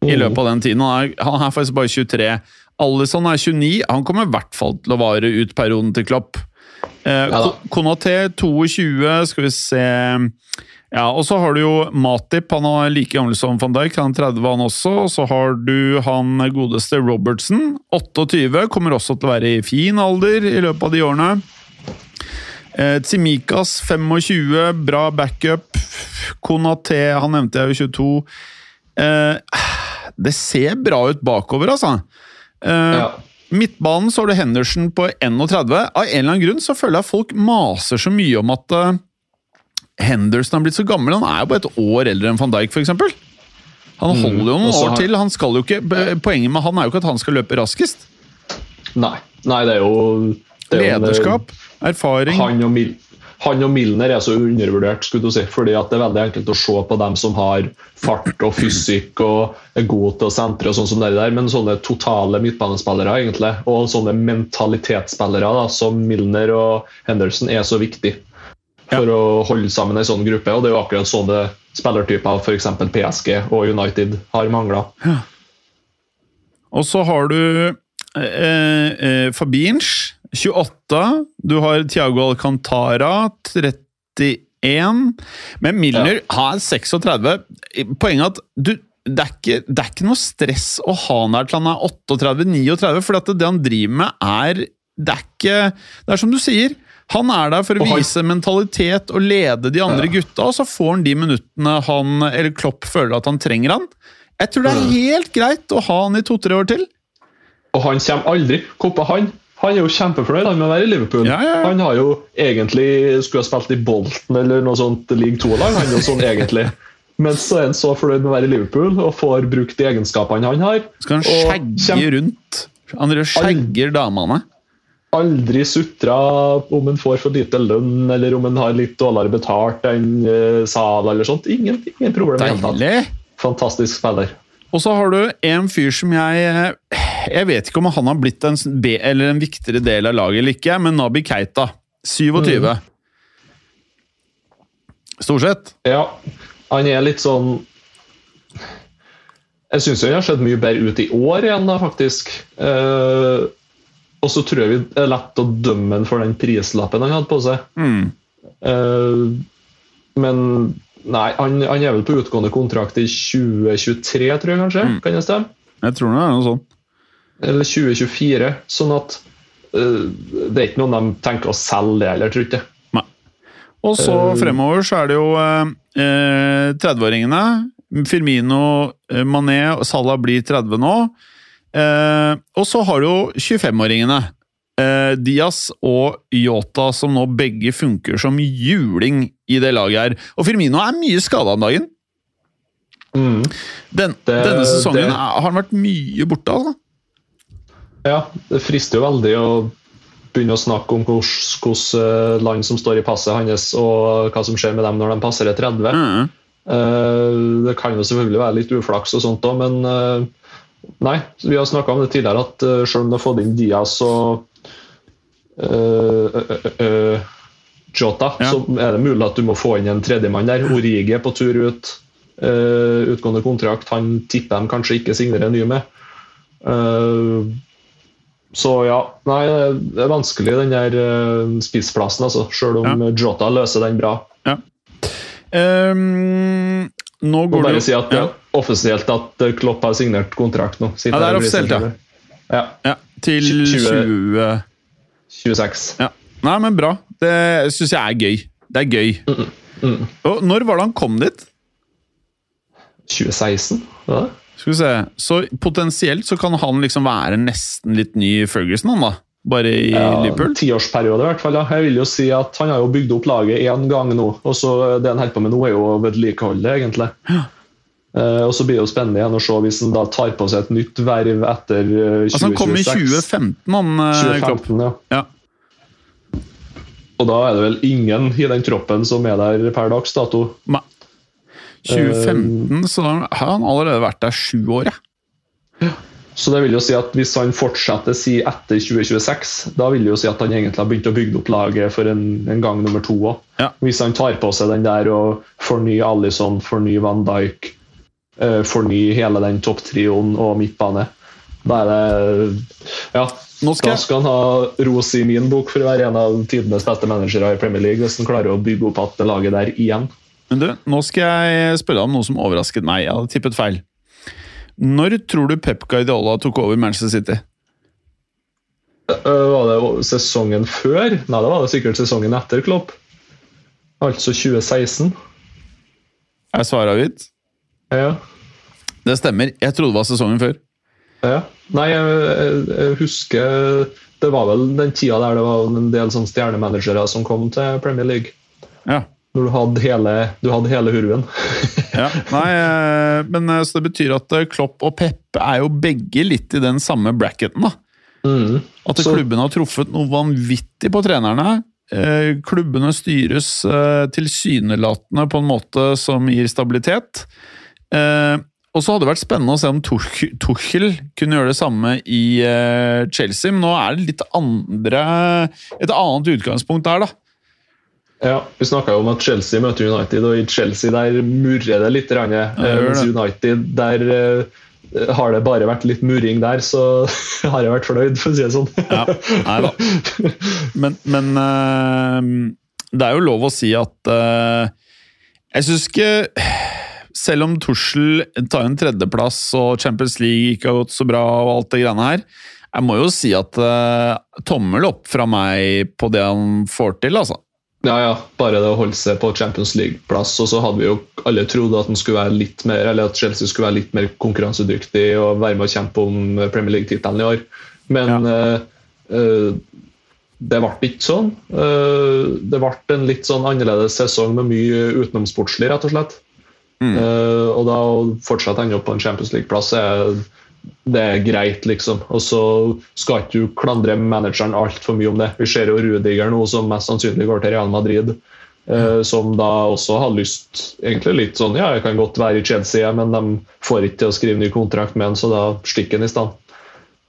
i Mm. løpet av den tiden. Han er, han er faktisk bare 23. Alison er 29. Han kommer i hvert fall til å vare ut perioden til Klopp. Eh, Ja Konaté 22, skal vi se Ja, og så har du jo Matip, han er like gammel som van Dijk, han er 30 han også. Og så har du han godeste Robertson, 28, kommer også til å være i fin alder i løpet av de årene. Eh, Tsimikas 25, bra backup. Konaté, han nevnte jeg jo 22. Eh, det ser bra ut bakover, altså. Eh, Ja. Midtbanen så har du Henderson på 31. Av en eller annen grunn så føler jeg folk maser så mye om at uh, Henderson har blitt så gammel. Han er jo bare et år eldre enn van Dijk, f.eks. Han holder jo noen mm, år til. Han skal jo ikke, poenget med han er jo ikke at han skal løpe raskest. Nei. Nei, det er jo det er en- Lederskap, erfaring Han og, Mil han og Milner er så undervurdert, skulle du si, fordi at det er veldig enkelt å se på dem som har fart og fysikk og er gode til å sentre, og sånn som det der, men sånne totale midtbanespillere egentlig, og sånne mentalitetsspillere da, som Milner og Henderson er så viktig for å holde sammen en sånn gruppe. og Det er jo akkurat sånne spillertyper f.eks. PSG og United har mangla. Og så har du eh, eh, Fabinch, 28. Du har Thiago Alcantara, 31. Men Milner har 36. Poenget er at du, det, er ikke, det er ikke noe stress å ha han her til han er 38-39, for at det han driver med, er Det er ikke Det er som du sier. Han er der for å vise mentalitet og lede de andre gutta, og så får han de minuttene han, eller Klopp føler at han trenger han. Jeg tror det er helt greit å ha han i to-tre år til. Og han kommer aldri. Koppa han. Han er jo kjempefornøyd han med å være i Liverpool. Ja, ja. Han har jo egentlig skulle ha spilt i Bolten eller noe sånt league 2-lag, han er jo sånn egentlig. Men så er han så fornøyd med å være i Liverpool og får brukt de egenskapene han har. Skal han skjegge kjem- rundt? Han skjegger damene. Aldri sutra om han får for lite lønn eller om han har litt dårligere betalt enn uh, Sala eller sånt. Ingen, ingen problem. Deilig! Fantastisk spiller. Og så har du en fyr som jeg Jeg vet ikke om han har blitt en, en viktigere del av laget eller ikke, men Nabi Keita. 27. Stort sett. Ja, han er litt sånn Jeg syns han har sett mye bedre ut i år igjen, da, faktisk. Eh, og så tror jeg vi er lett å dømme han for den prislappen han hadde på seg. Mm. Eh, men nei, han, han er vel på utgående kontrakt i 2023, tror jeg kanskje? Kan det stemme? Jeg tror det er noe sånt. Eller 2024. Sånn at uh, det er ikke noen de tenker å selge det heller, tror jeg ikke. Nei. Og så fremover så er det jo uh, 30-åringene. Firmino, eh, Mané og Salah blir 30 nå. Eh, og så har du jo 25-åringene. Eh, Diaz og Yota, som nå begge funker som juling i det laget her. Og Firmino er mye skada om dagen. Mm. Den, Det- denne sesongen det- har han vært mye borte, altså. Ja, det frister jo veldig å begynne å snakke om hvilket land som står i passet hans, og hva som skjer med dem når de passerer 30. Mm. Eh, Det kan jo selvfølgelig være litt uflaks, og sånt da, men eh, nei, vi har snakka om det tidligere, at eh, selv om du har fått inn Diaz og eh, eh, eh, eh, Jota, Ja. så er det mulig at du må få inn en tredjemann der. Origi på tur ut. Uh, utgående kontrakt. Han tipper de kanskje ikke signerer en ny med. Uh, så ja, nei, det er vanskelig den der uh, spissplassen, altså. Selv om Jota løser den bra. Ja. Um, nå går det bare si at det ja. offisielt at eh, Klopp har signert kontrakt nå. Ja, det er offisielt, ja. ja. ja, til 20. 20 26. Ja. Nei, men bra. Det syns jeg er gøy. Det er gøy. Mm, Og når var det han kom dit? 2016? Ja. Skal vi se. Så potensielt så kan han liksom være nesten litt ny Ferguson, han da. Bare i Ja, Liverpool. Tiårsperiode, i hvert fall. Ja. Jeg vil jo si at Han har jo bygd opp laget én gang nå, og så det han holder på med nå, er jo vedlikeholdet, egentlig. Eh, og så blir det jo spennende igjen å se hvis han da tar på seg et nytt verv etter eh, 2026. Altså, han kom i 2015, han eh, 2015, ja. Ja. Og da er det vel ingen i den troppen som er der per dags dato. Nei. 2015, så da har han allerede vært der sju år, ja. Så det vil jo si at hvis han fortsetter si etter 2026, da vil det jo si at han egentlig har begynt å bygge opp laget for en, en gang nummer to òg. Ja. Hvis han tar på seg den der og fornyer Alison, fornyer Van Dijk, eh, fornye hele den topptrioen og midtbane. Da er det Ja, Nå skal Da skal han ha ros i min bok for å være en av tidenes beste managere i Premier League, hvis han klarer å bygge opp igjen det laget der igjen. Men du, nå skal jeg spørre deg om noe som overrasket meg. Jeg hadde tippet feil. Når tror du Pep Guardiola tok over Manchester City? Øh, Var det sesongen før? Nei, det var det sikkert sesongen etter Klopp. Altså 2016. Er svaret avgitt? Ja. Det stemmer. Jeg trodde det var sesongen før. ja. Nei, jeg, jeg, husker Det var vel den tida der det var en del sånn stjernemanagere som kom til Premier League. Ja. Når du hadde hele, du hadde hele hurven. ja. Nei, eh, men eh, så det betyr at eh, Klopp og Pep er jo begge litt i den samme bracketen, da. Mm. At Så- klubben har truffet noe vanvittig på trenerne. Eh, klubbene styres eh, tilsynelatende på en måte som gir stabilitet. Eh, og så hadde det vært spennende å se om Tuchel kunne gjøre det samme i eh, Chelsea, men nå er det litt andre Et annet utgangspunkt der, da. Ja, Vi snakka jo om at Chelsea møter United, og i Chelsea der murrer det litt. Rann, eh, mens det. United der eh, har det bare vært litt murring der, så har jeg vært fornøyd, for å si det sånn. Ja, nei da. Men, men eh, det er jo lov å si at Jeg syns ikke Selv om Tussel tar en tredjeplass og Champions League ikke har gått så bra, og alt det greiene her Jeg må jo si at uh, tommel opp fra meg på det han får til, altså. Ja, ja, bare det å holde seg på Champions League-plass. Og så hadde vi jo alle trodd at, skulle være litt mer, eller at Chelsea skulle være litt mer konkurransedyktig og være med å kjempe om Premier League-tittelen i år. Men ja. uh, uh, det ble ikke sånn. Det ble en litt sånn annerledes sesong med mye utenomsportslig, rett og slett. Eh, og da å fortsatt ende opp på en Champions League-plass er det er greit, liksom. Og så skal ikke du klandre manageren altfor mye om det. Vi ser jo Rudiger nå, som mest sannsynlig går til Real Madrid. eh, som da også har lyst egentlig litt sånn Ja, jeg kan godt være i Chelsea, men de får ikke til å skrive ny kontrakt med han, så da stikker han i stand.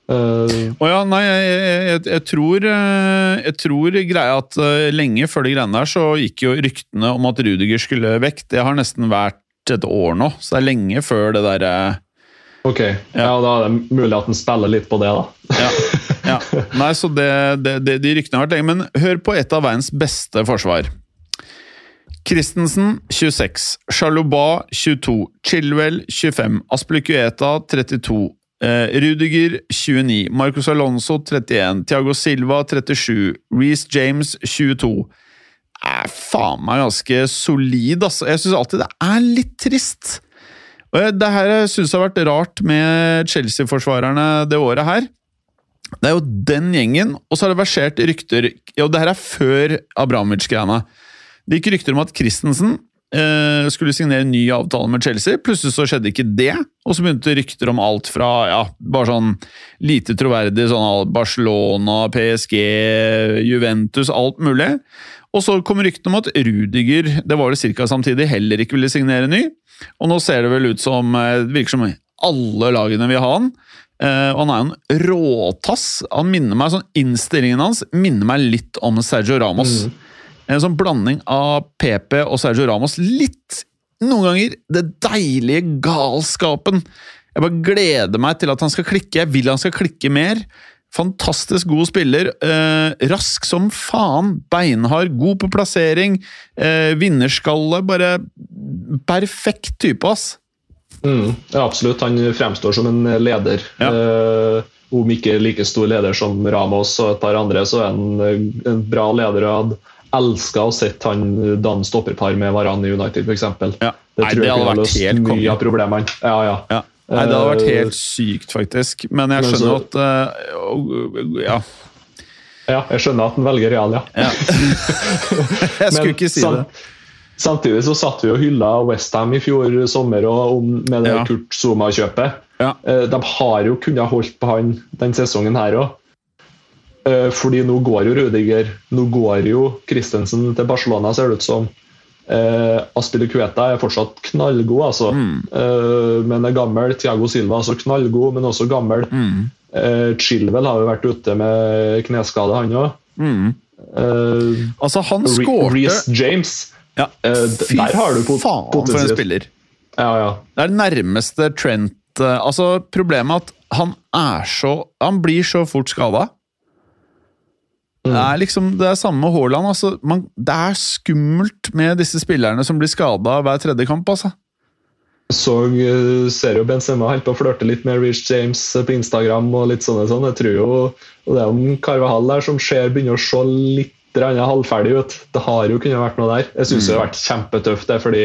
Uh, oh ja, nei, jeg, jeg, jeg, tror, eh, jeg tror greia at lenge før de greiene der, så gikk jo ryktene om at Rudiger skulle vekk. Det har nesten vært et år nå, så det er lenge før det derre ok, ja. da er det mulig at han spiller litt på det, da. ja, ja. Nei, så det, det, det, De ryktene har vært lenge. Men hør på et av verdens beste forsvar. Christensen 26, Charlobat 22, Chilwell 25, Aspelikueta 32, eh, Rudiger 29, Marcos Alonso 31, Thiago Silva 37, Reece James 22. Er faen meg ganske solid, altså. Jeg syns alltid det er litt trist. Og det her syns jeg har vært rart med Chelsea-forsvarerne det året her. Det er jo den gjengen, og så har det versert rykter Jo, det her er før Abramovic-greiene. Det gikk rykter om at Christensen eh, skulle signere ny avtale med Chelsea. Plutselig så skjedde ikke det, og så begynte rykter om alt fra ja, bare sånn lite troverdig sånn Barcelona, PSG, Juventus, alt mulig. Og så kom ryktene om at Rudiger det var det ca. samtidig, heller ikke ville signere ny. Og nå ser det vel ut som eh, det virker som alle lagene vil ha han. Eh, og han er en råtass. Han minner meg, sånn Innstillingen hans minner meg litt om Sergio Ramos. En sånn blanding av PP og Sergio Ramos. Litt, noen ganger, det deilige galskapen. Jeg bare gleder meg til at han skal klikke. Jeg vil han skal klikke mer. Fantastisk god spiller. Eh, rask som faen. Beinhard, god på plassering. Eh, vinnerskalle. Bare perfekt type, ass. Mm, ja, absolutt. Han fremstår som en leder. Ja. Eh, om ikke like stor leder som Ramos og et par andre, så er han eh, en bra leder. og hadde elska å sett han danne stopperpar med Varan i United, f.eks. Ja. Det Nei, tror det jeg kunne løst mye av problemene. Ja, ja. Ja. Nei, det hadde vært Eh, helt sykt, faktisk. Men jeg men skjønner så- at eh, Ja. ja, jeg skjønner at han velger Real, ja. ja. jeg skulle ikke si det. Samtidig så satt vi og hylla Westham i fjor sommer og med det Ja. Kurt Zuma-kjøpet. Ja. Eh, De har jo kunnet holdt på han den sesongen her òg. Fordi nå går jo Rudiger, nå går jo Christensen til Barcelona, ser det ut som. Eh, Aspilicueta er fortsatt knallgod, altså. Mm. Eh, men er gammel. Thiago Silva er altså knallgod, men også gammel. Mm. Eh, Chilwell har jo vært ute med kneskade, han òg. Mm. Eh, Altså, han skårte Reece James. ja. Eh, Fy der har du pot- faen, for en spiller! Ja, ja. Det er det nærmeste Trent eh, Altså, problemet er at han er så Han blir så fort skada. Det er liksom det er samme med Haaland. Altså, man, det er skummelt med disse spillerne som blir skada hver tredje kamp. altså. Så eh, ser jo Benzema holdt på å flørte litt med Rich James på Instagram. og litt sånne sånn. Jeg tror jo det er om Carvahall der som ser begynner å se litt halvferdig ut. Det har jo kunnet vært noe der. Jeg syns det har vært kjempetøft, det, fordi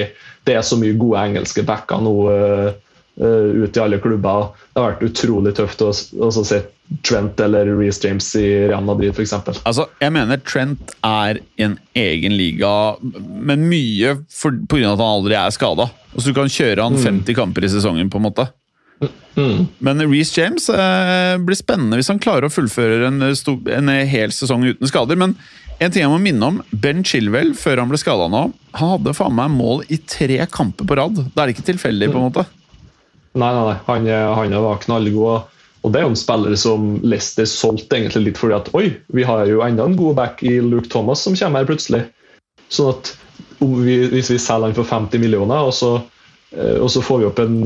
det er så mye gode engelske backer nå uh, ut i alle klubber. Det har vært utrolig tøft å, å se Trent eller Reece James i Real Madrid f.eks. Altså, jeg mener Trent er en egen liga, men mye pga. at han aldri er skada. Så du kan kjøre han 50 kamper i sesongen, på en måte. Mm. Men Reece James eh, blir spennende hvis han klarer å fullføre en, en hel sesong uten skader. Men en ting jeg må minne om, Ben Chilwell, før han ble skada nå, han hadde faen meg mål i tre kamper på rad. Da er det ikke tilfeldig, på en måte. Nei, nei, nei. Han, han var knallgod. Og det er jo en spiller som Leicester solgte egentlig litt fordi at oi, vi har jo enda en god back i Luke Thomas som kommer her plutselig. Sånn at vi, hvis vi selger han for 50 millioner, og så, eh, og så får vi opp en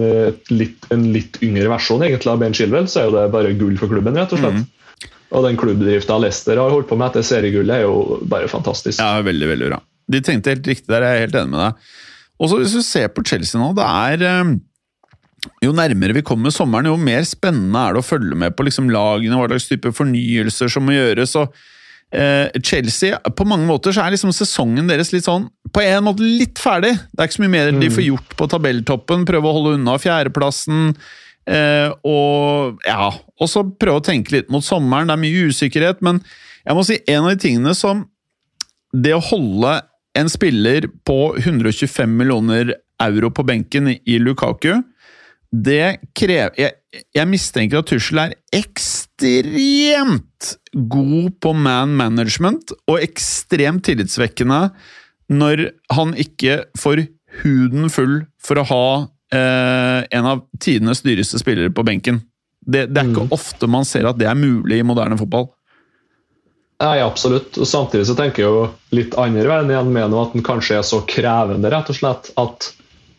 litt, en litt, yngre versjon egentlig av Ben Shilwell, så er jo det bare gull for klubben, rett og slett. Mm. Og den klubbdrifta Leicester har holdt på med etter seriegullet, er jo bare fantastisk. Ja, veldig, veldig bra. De tenkte helt riktig der, jeg er helt enig med deg. Og så Hvis du ser på Chelsea nå, det er eh, Jo nærmere vi kommer sommeren, jo mer spennende er det å følge med på liksom lagene, hva slags type fornyelser som må gjøres. og eh, Chelsea, På mange måter så er liksom sesongen deres litt sånn på en måte litt ferdig. Det er ikke så mye mer de får gjort på tabelltoppen. Prøve å holde unna fjerdeplassen. Eh, og ja, også prøve å tenke litt mot sommeren. Det er mye usikkerhet, men jeg må si en av de tingene som Det å holde en spiller på 125 millioner euro på benken i Lukaku, det krever jeg, jeg mistenker at Tussel er ekstremt god på man management og ekstremt tillitsvekkende når han ikke får huden full for å ha eh, en av tidenes dyreste spillere på benken. Det, det er ikke Mm. ofte man ser at det er mulig i moderne fotball. Nei, absolutt. Samtidig så tenker jeg jo litt andre veien igjen med at den kanskje er så krevende rett og slett at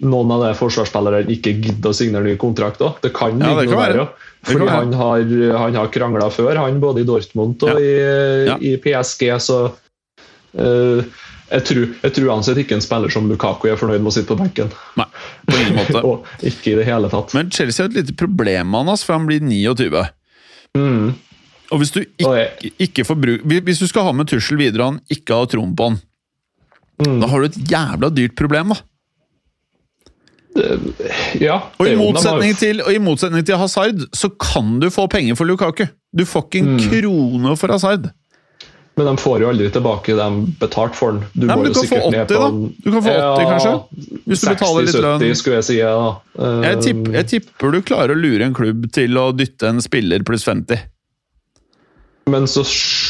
noen av de forsvarsspillerne ikke gidder å signere ny kontrakt òg. Det kan Ja, ligge det kan noe der òg. Fordi han har, han har krangla før, han både i Dortmund og Ja. i, Ja. i PSG, så uh, jeg, tror, jeg tror uansett ikke en spiller som Lukaku er fornøyd med å sitte på benken. Nei, på ingen måte. og ikke i det hele tatt. Men Chelsea har et lite problem med han, ass, for han blir 29. Mm. Og hvis du ikke, jeg- ikke får bruk, hvis du skal ha med Tussel videre han ikke har troen på han, Mm. da har du et jævla dyrt problem, da. Ja, Og i motsetning til, og i motsetning til Hazard, så kan du få penger for Lukaku. Du får ikke en Mm. krone for Hazard. Men de får jo aldri tilbake det de betalte for den. Du, Nei, men du kan få sikkert ned 80 på da. Du kan få 80 kanskje? Hvis du betaler litt lønn. 60-70 skulle jeg si. Ja. da. Jeg tipper, jeg tipper du klarer å lure en klubb til å dytte en spiller pluss 50. Men så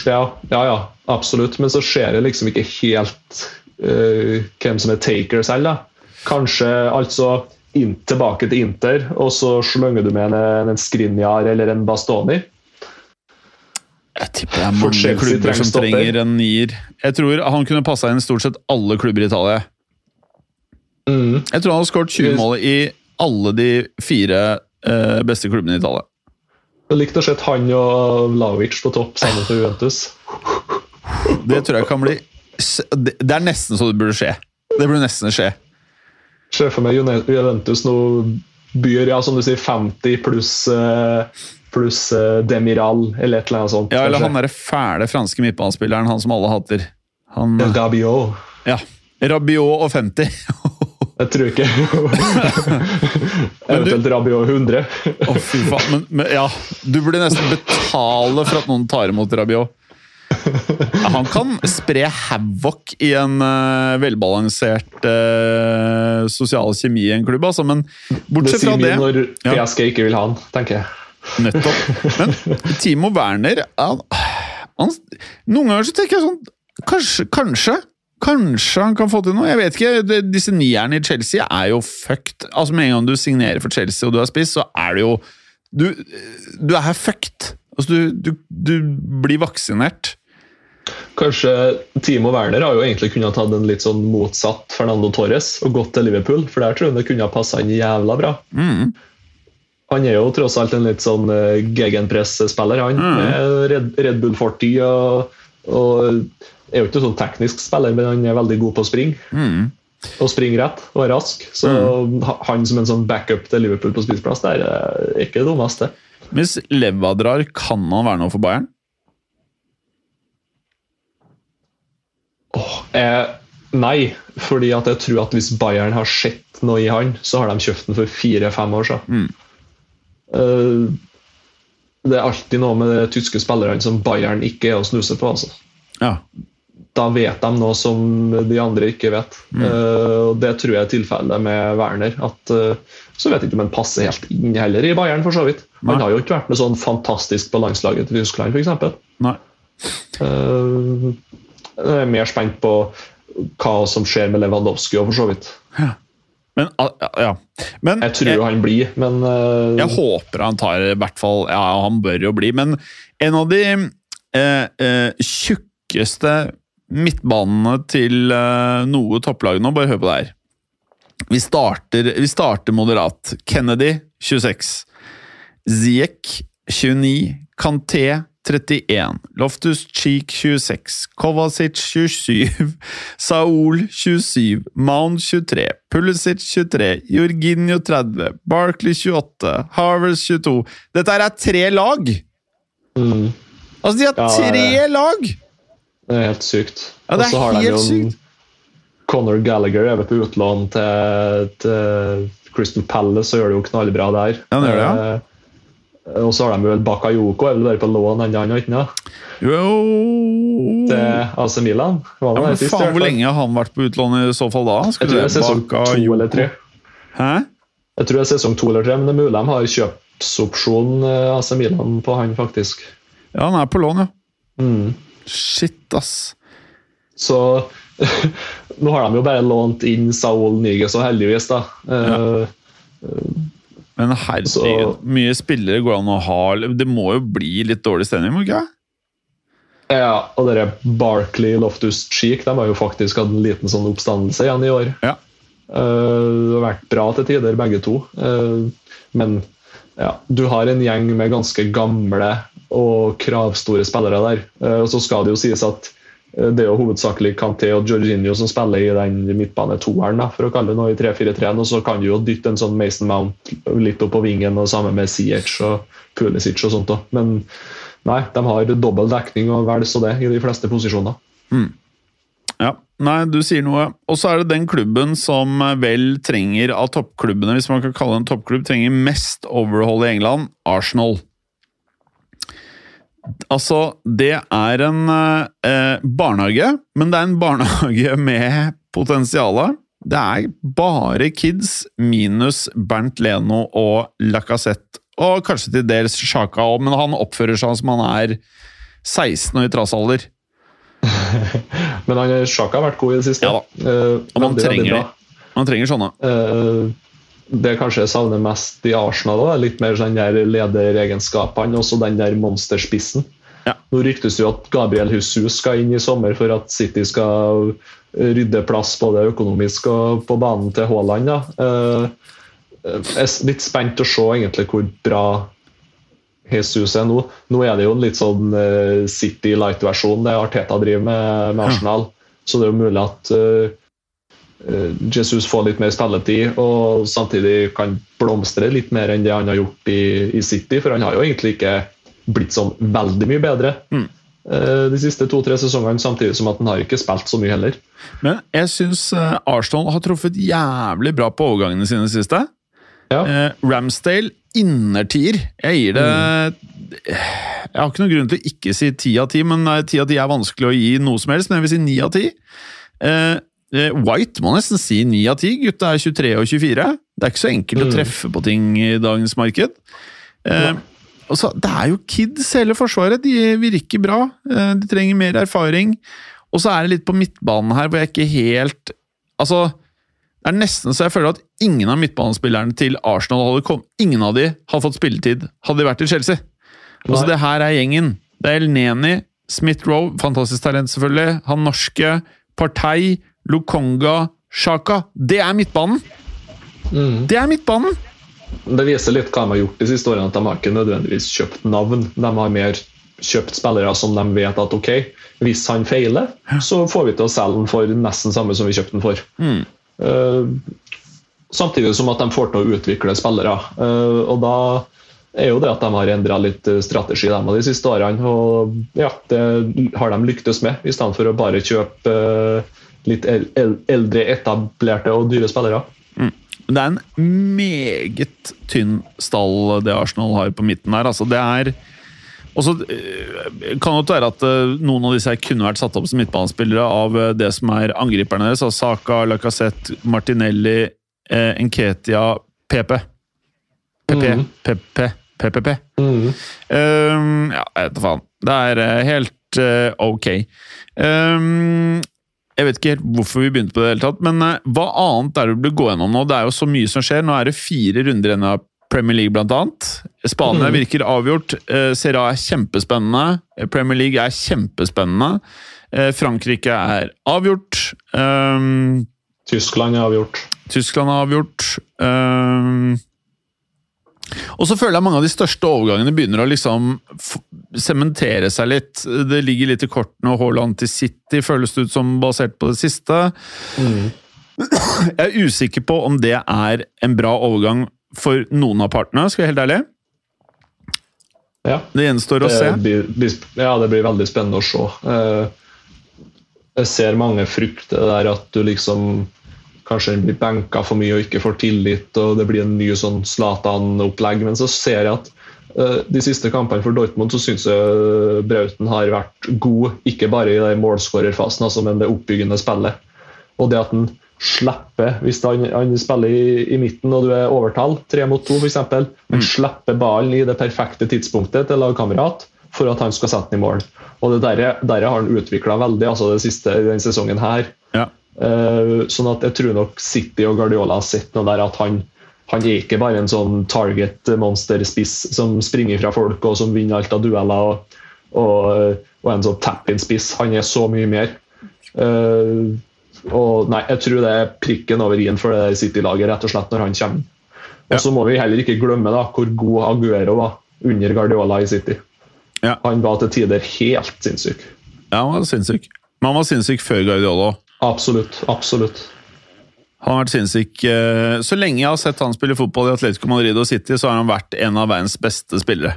ja, ja, ja, absolutt. Men så ser jeg liksom ikke helt uh, hvem som er taker selv. da. Kanskje altså inn, tilbake til Inter, og så slenger du med en, en Skrinjar eller en Bastoni. Jeg tipper det er mange Chelsea klubber som trenger en nier. Jeg tror han kunne passa inn stort sett alle klubber i Italia. Mm. Jeg tror han har skåret 20 mål i alle de fire eh, beste klubbene i Italia. Jeg likte å se han og Vlaovic på topp sammen for Juventus. Det tror jeg kan bli det er nesten så det burde skje. Det burde nesten skje. Se for meg Juventus nå byr ja, som du sier, 50 pluss plus eh, Demiral eller et eller annet sånt. Ja, eller kanskje. han derre fæle franske midtbanespilleren, han som alle hater. Han, Ja, Gabiot. ja. Rabiot og 50. Jeg tror ikke Eventuelt Rabiot 100. Å, fy faen. Men, men ja, du burde nesten betale for at noen tar imot Rabiot. Han kan spre havoc i en uh, velbalansert uh, sosial kjemi i en klubb, altså, men Det bortsett sier fra mye det PSG Ja. Ikke vil ha han, tenker jeg. Nettopp. Men Timo Werner han, han, Noen ganger så tenker jeg sånn Kanskje, kanskje Kanskje han kan få til noe? Jeg vet ikke. Det- Disse nierne i Chelsea er jo fucked. Altså Med en gang du signerer for Chelsea og du har spiss, så er det jo Du, du er fucked. Altså du, du, du blir vaksinert. Kanskje Timo Werner har jo egentlig kunnet tatt en litt sånn motsatt Fernando Torres og gått til Liverpool, for der tror jeg det kunne ha passa inn jævla bra. Mm. Han er jo tross alt en litt sånn uh, gegenpress-spiller, han. Mm. Med Red, Red Bull-fortid. Og, og er jo ikke sånn teknisk spiller, men han er veldig god på å springe. Mm. Og springe rett og er rask. Så ha- han som en sånn backup til Liverpool på spiseplass, det er eh, ikke det dummeste. Hvis Leva drar, kan han være noe for Bayern? Åh, eh, nei, fordi at jeg tror at hvis Bayern har sett noe i han, så har de kjøpt den for fire-fem år siden. Eh, det er alltid noe med de tyske spillerne som Bayern ikke er å snuse på. altså. Ja. Da vet de noe som de andre ikke vet. Eh, og Det tror jeg er tilfellet med Werner. at eh, Så vet jeg ikke om han passer helt inn heller i Bayern, for så vidt. Han har jo ikke vært noe sånn fantastisk på landslaget til Tyskland, f.eks. Uh, jeg er mer spent på hva som skjer med Lewandowski og for så vidt. Men, ah, ja. Men Jeg tror han blir, men uh, Jeg håper han tar i hvert fall Ja, han bør jo bli, men en av de eh, eh, tjukkeste midtbanene til eh, noe topplag nå, bare hør på det her. Vi starter, vi starter moderat. Kennedy 26. Ziek 29. Kanté 31. Loftus Cheek 26. Kovacic 27. Saul 27. Mount 23. Pulisic 23. Jorginho 30. Barkley 28. Harvers 22. Dette er tre lag! mm, Altså, de har Ja, tre lag! det er helt sykt. Ja, det er har de helt jo sykt. Conor Gallagher er vel på utlån til, til Crystal Palace og gjør det jo knallbra der. Ja, det gjør det, ja. Eh, og så har de vel Bakayoko, er vel bare på lån ennå, han og ikke noe? Jo Til AC Milan. Ja, men sist, faen, Hvor lenge har han vært på utlån i så fall da? Jeg tror det er sesong to eller tre. Hæ? Jeg tror det er sesong to eller tre, men det er mulig de har kjøpsopsjon eh, AC Milan på han, faktisk. Ja, han er på lån, ja. Mm. Shit, ass. Så nå har de jo bare lånt inn Saul Nyges, og heldigvis, da. Eh, Men herregud, Så- mye spillere går an å ha Det må jo bli litt dårlig stemning, må ikke? Ja, og dere Barkley Loftus Cheek de har jo faktisk hatt en liten sånn oppstandelse igjen i år. Ja. Uh, det har vært bra til tider, begge to. Uh, men ja, du har en gjeng med ganske gamle og kravstore spillere der. Uh, og så skal det jo sies at det er jo hovedsakelig Kanté og Jorginho som spiller i den midtbanetoeren, for å kalle det noe i 3-4-3-en. Og så kan du jo dytte en sånn Mason Mount litt opp på vingen, og sammen med CH og Pulisic og sånt. òg. Men nei, de har dobbel dekning og vel så det i de fleste posisjoner. Ja, Nei, du sier noe. Og så er det den klubben som vel trenger av toppklubbene, hvis man kan kalle det en toppklubb, trenger mest overhold i England, Arsenal. Altså, det er en eh, barnehage, men det er en barnehage med potensial. Det er bare kids minus Bernt Leno og Lacassette. Og kanskje til dels Sjaka òg, men han oppfører seg som han er 16 og i trassalder. Men han Sjaka har vært god i det siste. Ja da. Eh, Og man trenger, man trenger sånne. Eh, det jeg kanskje savner mest i Arsenal, da, litt mer sånn der lederegenskapene og den der monsterspissen. Ja. Nå ryktes det jo at Gabriel Husus skal inn i sommer for at City skal rydde plass både økonomisk og på banen til Haaland. Da. Eh, Jeg er litt spent å se egentlig hvor bra Jesus er nå. Nå er det jo en litt sånn eh, City Light-versjon det Arteta driver med, med Arsenal. Så det er jo mulig at eh, eh, Jesus får litt mer spilletid og samtidig kan blomstre litt mer enn det han har gjort i, i City. For han har jo egentlig ikke blitt sånn veldig mye bedre Mm. eh, de siste to-tre sesongene, samtidig som at han har ikke spilt så mye heller. Men jeg syns Arsenal har truffet jævlig bra på overgangene sine siste. Ja. Eh, Ramsdale innertier. Jeg gir det Jeg har ikke noen grunn til å ikke si ti av ti, men eh, ti av ti er vanskelig å gi noe som helst, men jeg vil si ni av ti. Eh, eh, White må nesten si ni av ti. Gutta er 23 og 24. Det er ikke så enkelt å Mm. treffe på ting i dagens marked. Eh, så, det er jo kids, hele Forsvaret. De virker bra. Eh, de trenger mer erfaring. Og så er det litt på midtbanen her hvor jeg ikke helt Altså, det er nesten så jeg føler at ingen av midtbanespillerne til Arsenal hadde kom, Ingen av de hadde fått spilletid hadde de vært i Chelsea. Altså, Nei. det her er gjengen. Det er El Neni, Smith-Roe, fantastisk talent selvfølgelig, han norske, Partey, Lukonga, Sjaka. Det er midtbanen! Mm. Det er midtbanen! det viser litt hva de har gjort de siste årene. at De har ikke nødvendigvis kjøpt navn. De har mer kjøpt spillere som de vet at ok, hvis han feiler, så får vi til å selge den for nesten samme som vi kjøpte den for. Mm. Uh, samtidig som at de får til å utvikle spillere. Uh, og da er jo det at de har endra litt strategi de, de siste årene. Og ja, det har de lyktes med, i stedet for å bare kjøpe uh, litt eldre, etablerte og dyre spillere. Mm. Det er en meget tynn stall det Arsenal har på midten her. Altså, det er og så kan det være at noen av disse her kunne vært satt opp som midtbanespillere av det som er angriperne deres. Altså Saka, Lacassette, Martinelli, eh, Enketia, PP. PP. Mm. PP. PPP. Mm. Um, ja, jeg vet da faen. Det er helt uh, ok. Um, jeg vet ikke helt hvorfor vi begynte på det, hele tatt, men uh, hva annet er det du gå gjennom nå? Det er jo så mye som skjer. Nå er det fire runder igjen av Premier League, blant annet. Spania mm. virker avgjort. Uh, Serie A er kjempespennende. Premier League er kjempespennende. Frankrike er avgjort. Um, Tyskland er avgjort. Tyskland er avgjort. Um, og så føler jeg mange av de største overgangene begynner å liksom sementere seg litt. Det ligger litt i kortene, og Haaland til City føles det ut som basert på det siste. Mm. Jeg er usikker på om det er en bra overgang for noen av partene, skal jeg være helt ærlig. Ja. Det gjenstår å se. Ja, det blir veldig spennende å se. Eh, jeg ser mange frykter der at du liksom kanskje blir benka for mye og ikke får tillit, og det blir en ny sånn Zlatan-opplegg. Men så ser jeg at uh, de siste kampene for Dortmund så syns jeg Brauten har vært god, ikke bare i målskårerfasen, altså, men det oppbyggende spillet. Og det at han slipper, hvis han, han spiller i, i, midten og du er overtall, tre mot to f.eks., men mm. slipper ballen i det perfekte tidspunktet til lagkamerat for at han skal sette den i mål. Og det der, der har han utvikla veldig altså det siste i denne sesongen her. Ja. Uh, sånn at jeg tror nok City og Guardiola har sett noe der at han, han er ikke bare en sånn target monster-spiss som springer fra folk og som vinner alt av dueller og, og, og en sånn tap-in-spiss. Han er så mye mer. Uh, og nei, Jeg tror det er prikken over i-en for det City-laget rett og slett når han kommer. Og så må vi heller ikke glemme da, hvor god Aguero var under Guardiola i City. Ja. Han var til tider helt sinnssyk. Ja, han var sinnssyk. Men han var sinnssyk før Guardiola òg. Absolutt. Absolutt. Han har vært sinnssyk. Eh, så lenge jeg har sett han spille fotball i Atletico Madrid og City, så har han vært en av verdens beste spillere.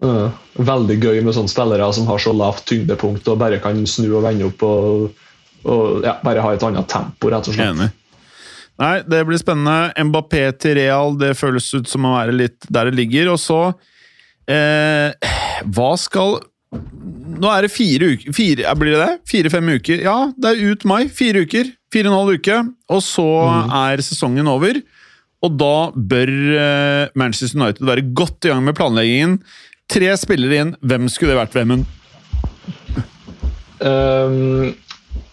Uh, veldig gøy med sånne spillere som har så lavt tyngdepunkt og bare kan snu og vende opp og, og ja, bare ha et annet tempo, rett og slett. Enig. Nei, det blir spennende. Mbappé til Real, det føles ut som å være litt der det ligger. Og så eh, Hva skal nå er det fire uker fire, Blir det det? Fire-fem uker? Ja, det er ut mai. Fire uker. Fire og en halv uke. Og så mm. er sesongen over. Og da bør eh, Manchester United være godt i gang med planleggingen. Tre spillere inn. Hvem skulle det vært, Vemund? Um,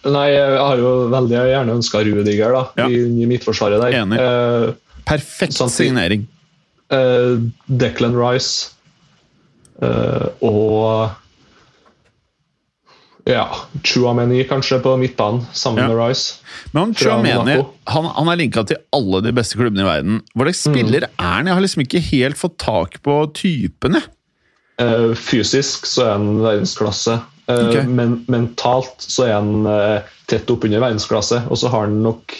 nei, jeg har jo veldig gjerne ønska Rudiger da, ja. i, i midtforsvaret der. Enig. Uh, Perfekt samtidig. signering. Uh, Declan Rice uh, og ja, Chuameni kanskje på midtbanen, sammen ja. med Rice. Men han, Chuameni han, han er linka til alle de beste klubbene i verden. Hva slags spiller mm. er han? Jeg har liksom ikke helt fått tak på typene. Uh, fysisk så er han verdensklasse, uh, okay. men mentalt så er han uh, tett oppunder verdensklasse. Og så har han nok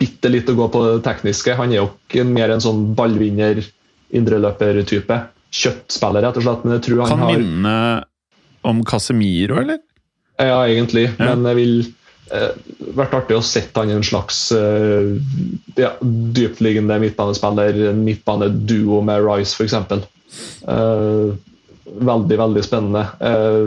bitte litt å gå på det tekniske. Han er jo ikke mer en sånn ballvinner, indreløper-type. Kjøttspiller, rett og slett. Men jeg tror han kan har minne om Casemiro, eller? Ja, egentlig. Ja. Men det vil eh, vært artig å sette han i en slags eh, ja, dyptliggende midtbanespiller, en midtbaneduo med Rice f.eks. Eh, veldig, veldig spennende. Eh,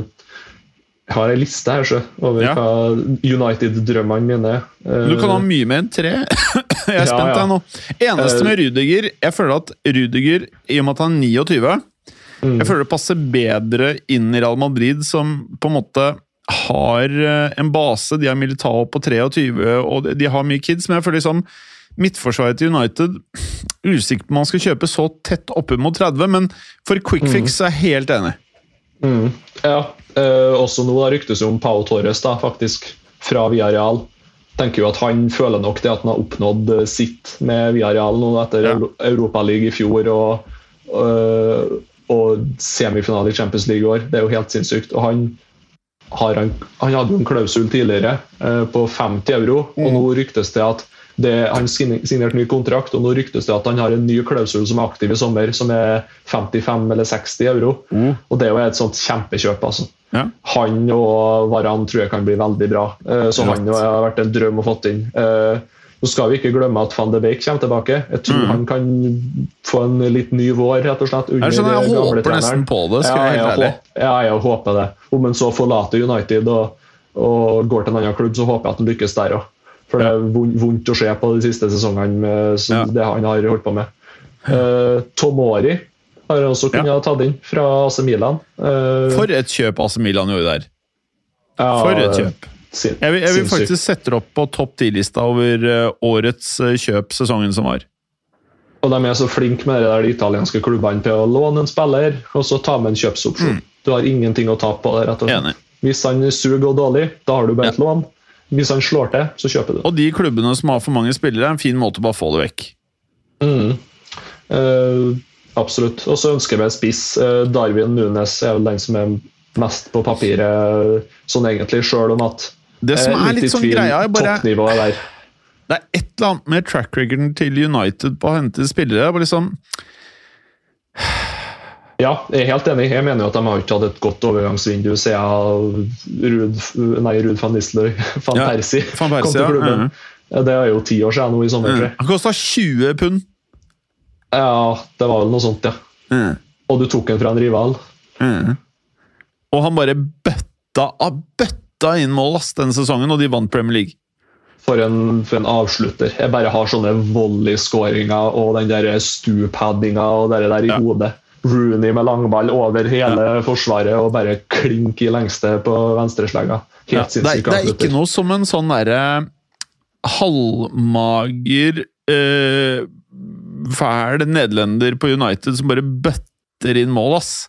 jeg har ei liste her så, over ja. hva United-drømmene mine er. Du kan ha mye mer enn tre. jeg er spent, ja, jeg nå. Eneste med Rudiger Jeg føler at Rudiger, i og med at han er 29 mm. Jeg føler det passer bedre inn i Real Madrid, som på en måte har eh, en base. De har Militao på 23, og de har mye kids, men jeg føler liksom Midtforsvaret til United Usikker på om man skal kjøpe så tett oppe mot 30, men for quick mm. fix er jeg helt enig. Mm. Ja. Eh, også nå ryktes det om Pau Torres, da, faktisk, fra Villarreal. tenker jo at han føler nok det at han har oppnådd eh, sitt med Villarreal nå etter Ja. Europaligaen i fjor og, og, og semifinale i Champions League i år. Det er jo helt sinnssykt. Og han, han, han hadde jo en klausul tidligere eh, på 50 euro, og nå ryktes det at det, han sign- signerte ny kontrakt, og nå ryktes det at han har en ny klausul som er aktiv i sommer, som er 55 eller 60 euro. Og det er jo et sånt kjempekjøp, altså. Ja. Han og Varan tror jeg kan bli veldig bra. Eh, Så Rått. han har vært en drøm å få inn. Eh, Nå skal vi ikke glemme at van de Beek kommer tilbake. Jeg tror han kan få en litt ny vår, rett og slett. under Jeg skjønner, jeg håper treneren. nesten på det, skal jeg være helt jeg ærlig. Ja, jeg håper det. Om han så forlater United og, og går til en annen klubb, så håper jeg at han lykkes der òg. For det er vondt å se på de siste sesongene Ja. det han har holdt på med. Uh, Tomori har også kunnet ha tatt inn fra AC Milan. Uh, For et kjøp AC Milan gjorde der. For et kjøp. Sin- Jeg vil, jeg vil faktisk sette det opp på topp 10-lista over eh, årets eh, kjøp sesongen som var. Og de er så flinke med det der, de italienske klubbene til å låne en spiller og så ta med en kjøpsopsjon. Du har ingenting å tape på det. rett og slett. Mm. Hvis han suger og dårlig, da har du bare et lån. Hvis han slår til, så kjøper du. Og de klubbene som har for mange spillere, er en fin måte å bare få det vekk. Mm. Uh, absolutt. Og så ønsker vi en spiss. Uh, Darwin Nunes er vel den som er mest på papiret, sånn egentlig, sjøl om at Det som er litt sånn greia, er bare Det er et eller annet med track recorden til United på å hente spillere. Bare liksom, Ja, jeg er helt enig. Jeg mener jo at de har ikke hatt et godt overgangsvindu siden Ruud, nei, Ruud van Nistelrooy van Ja, Persie Van Persie, kom til klubben. Ja, Ja, Det er jo ti år siden nå i sommer. jeg. han kosta 20 pund! Ja, det var vel noe sånt, ja. Mm. Og du tok den fra en rival. Mm. Og han bare bøtta av bøtta inn mål ass, denne sesongen, og de vant Premier League. For en, for en avslutter. Jeg bare har sånne volleyskåringer og den der stupaddinga og det der i Ja. hodet. Rooney med langball over hele forsvaret og bare klink i lengste på venstreslegga. Helt Ja, det, er, det er ikke noe som en sånn derre halvmager eh, Fæl nederlender på United som bare bøtter inn mål, ass.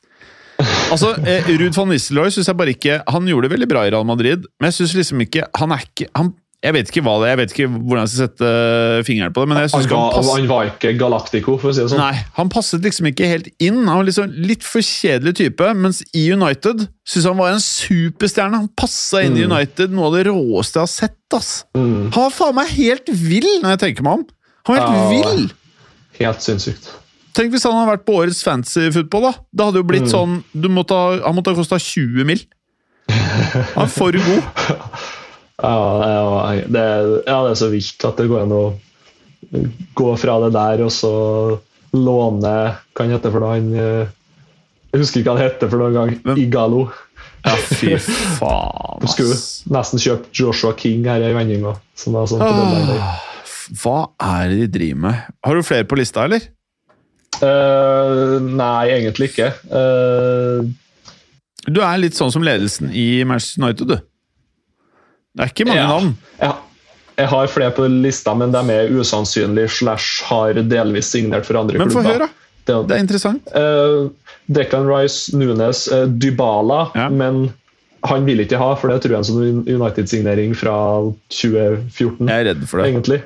Altså, eh, Ruud van Nistelrooy synes jeg bare ikke Han gjorde det veldig bra i Real Madrid, men jeg syns liksom ikke Han er ikke han, Jeg vet ikke hva det er, jeg vet ikke hvordan jeg skal sette eh, fingeren på det, men jeg Han synes han var, passer han var ikke Galactico, for å si det sånn. Nei, han passet liksom ikke helt inn. Han var liksom litt for kjedelig type, mens i United synes han var en superstjerne. Han passa inn i United, noe av det råeste jeg har sett. ass. Mm. Han var faen meg helt vill, når jeg tenker meg om. Han var helt Ja. vill! Helt sinnssykt. Tenk hvis han hadde vært på årets fancy football. da. Det hadde jo blitt Mm. sånn du måtte ha, Han måtte ha kosta 20 mill. Han er for god. Ja, ja, det, ja, det er så vilt at det går an å gå fra det der og så låne Hva han heter for noe? Han, eh, jeg husker ikke hva det heter for noen gang. Hvem? Igalo. Ja, fy faen, Du skulle nesten kjøpt Joshua King her i vendinga. Sånn. Åh, Hva er det de driver med? Har du flere på lista, eller? Eh, nei, egentlig ikke. Uh, Du er litt sånn som ledelsen i Manchester United, du. Det er ikke mange Ja. navn. jeg, jeg har flere på lista, men de er usannsynlige slash har delvis signert for andre Men få klubber. høre, da. Det, Det er interessant. Uh, Declan Rice, Nunes, uh, Dybala, Ja. men han vil ikke ha, for det tror jeg er en sånn United-signering fra 2014, Jeg er redd for det. egentlig.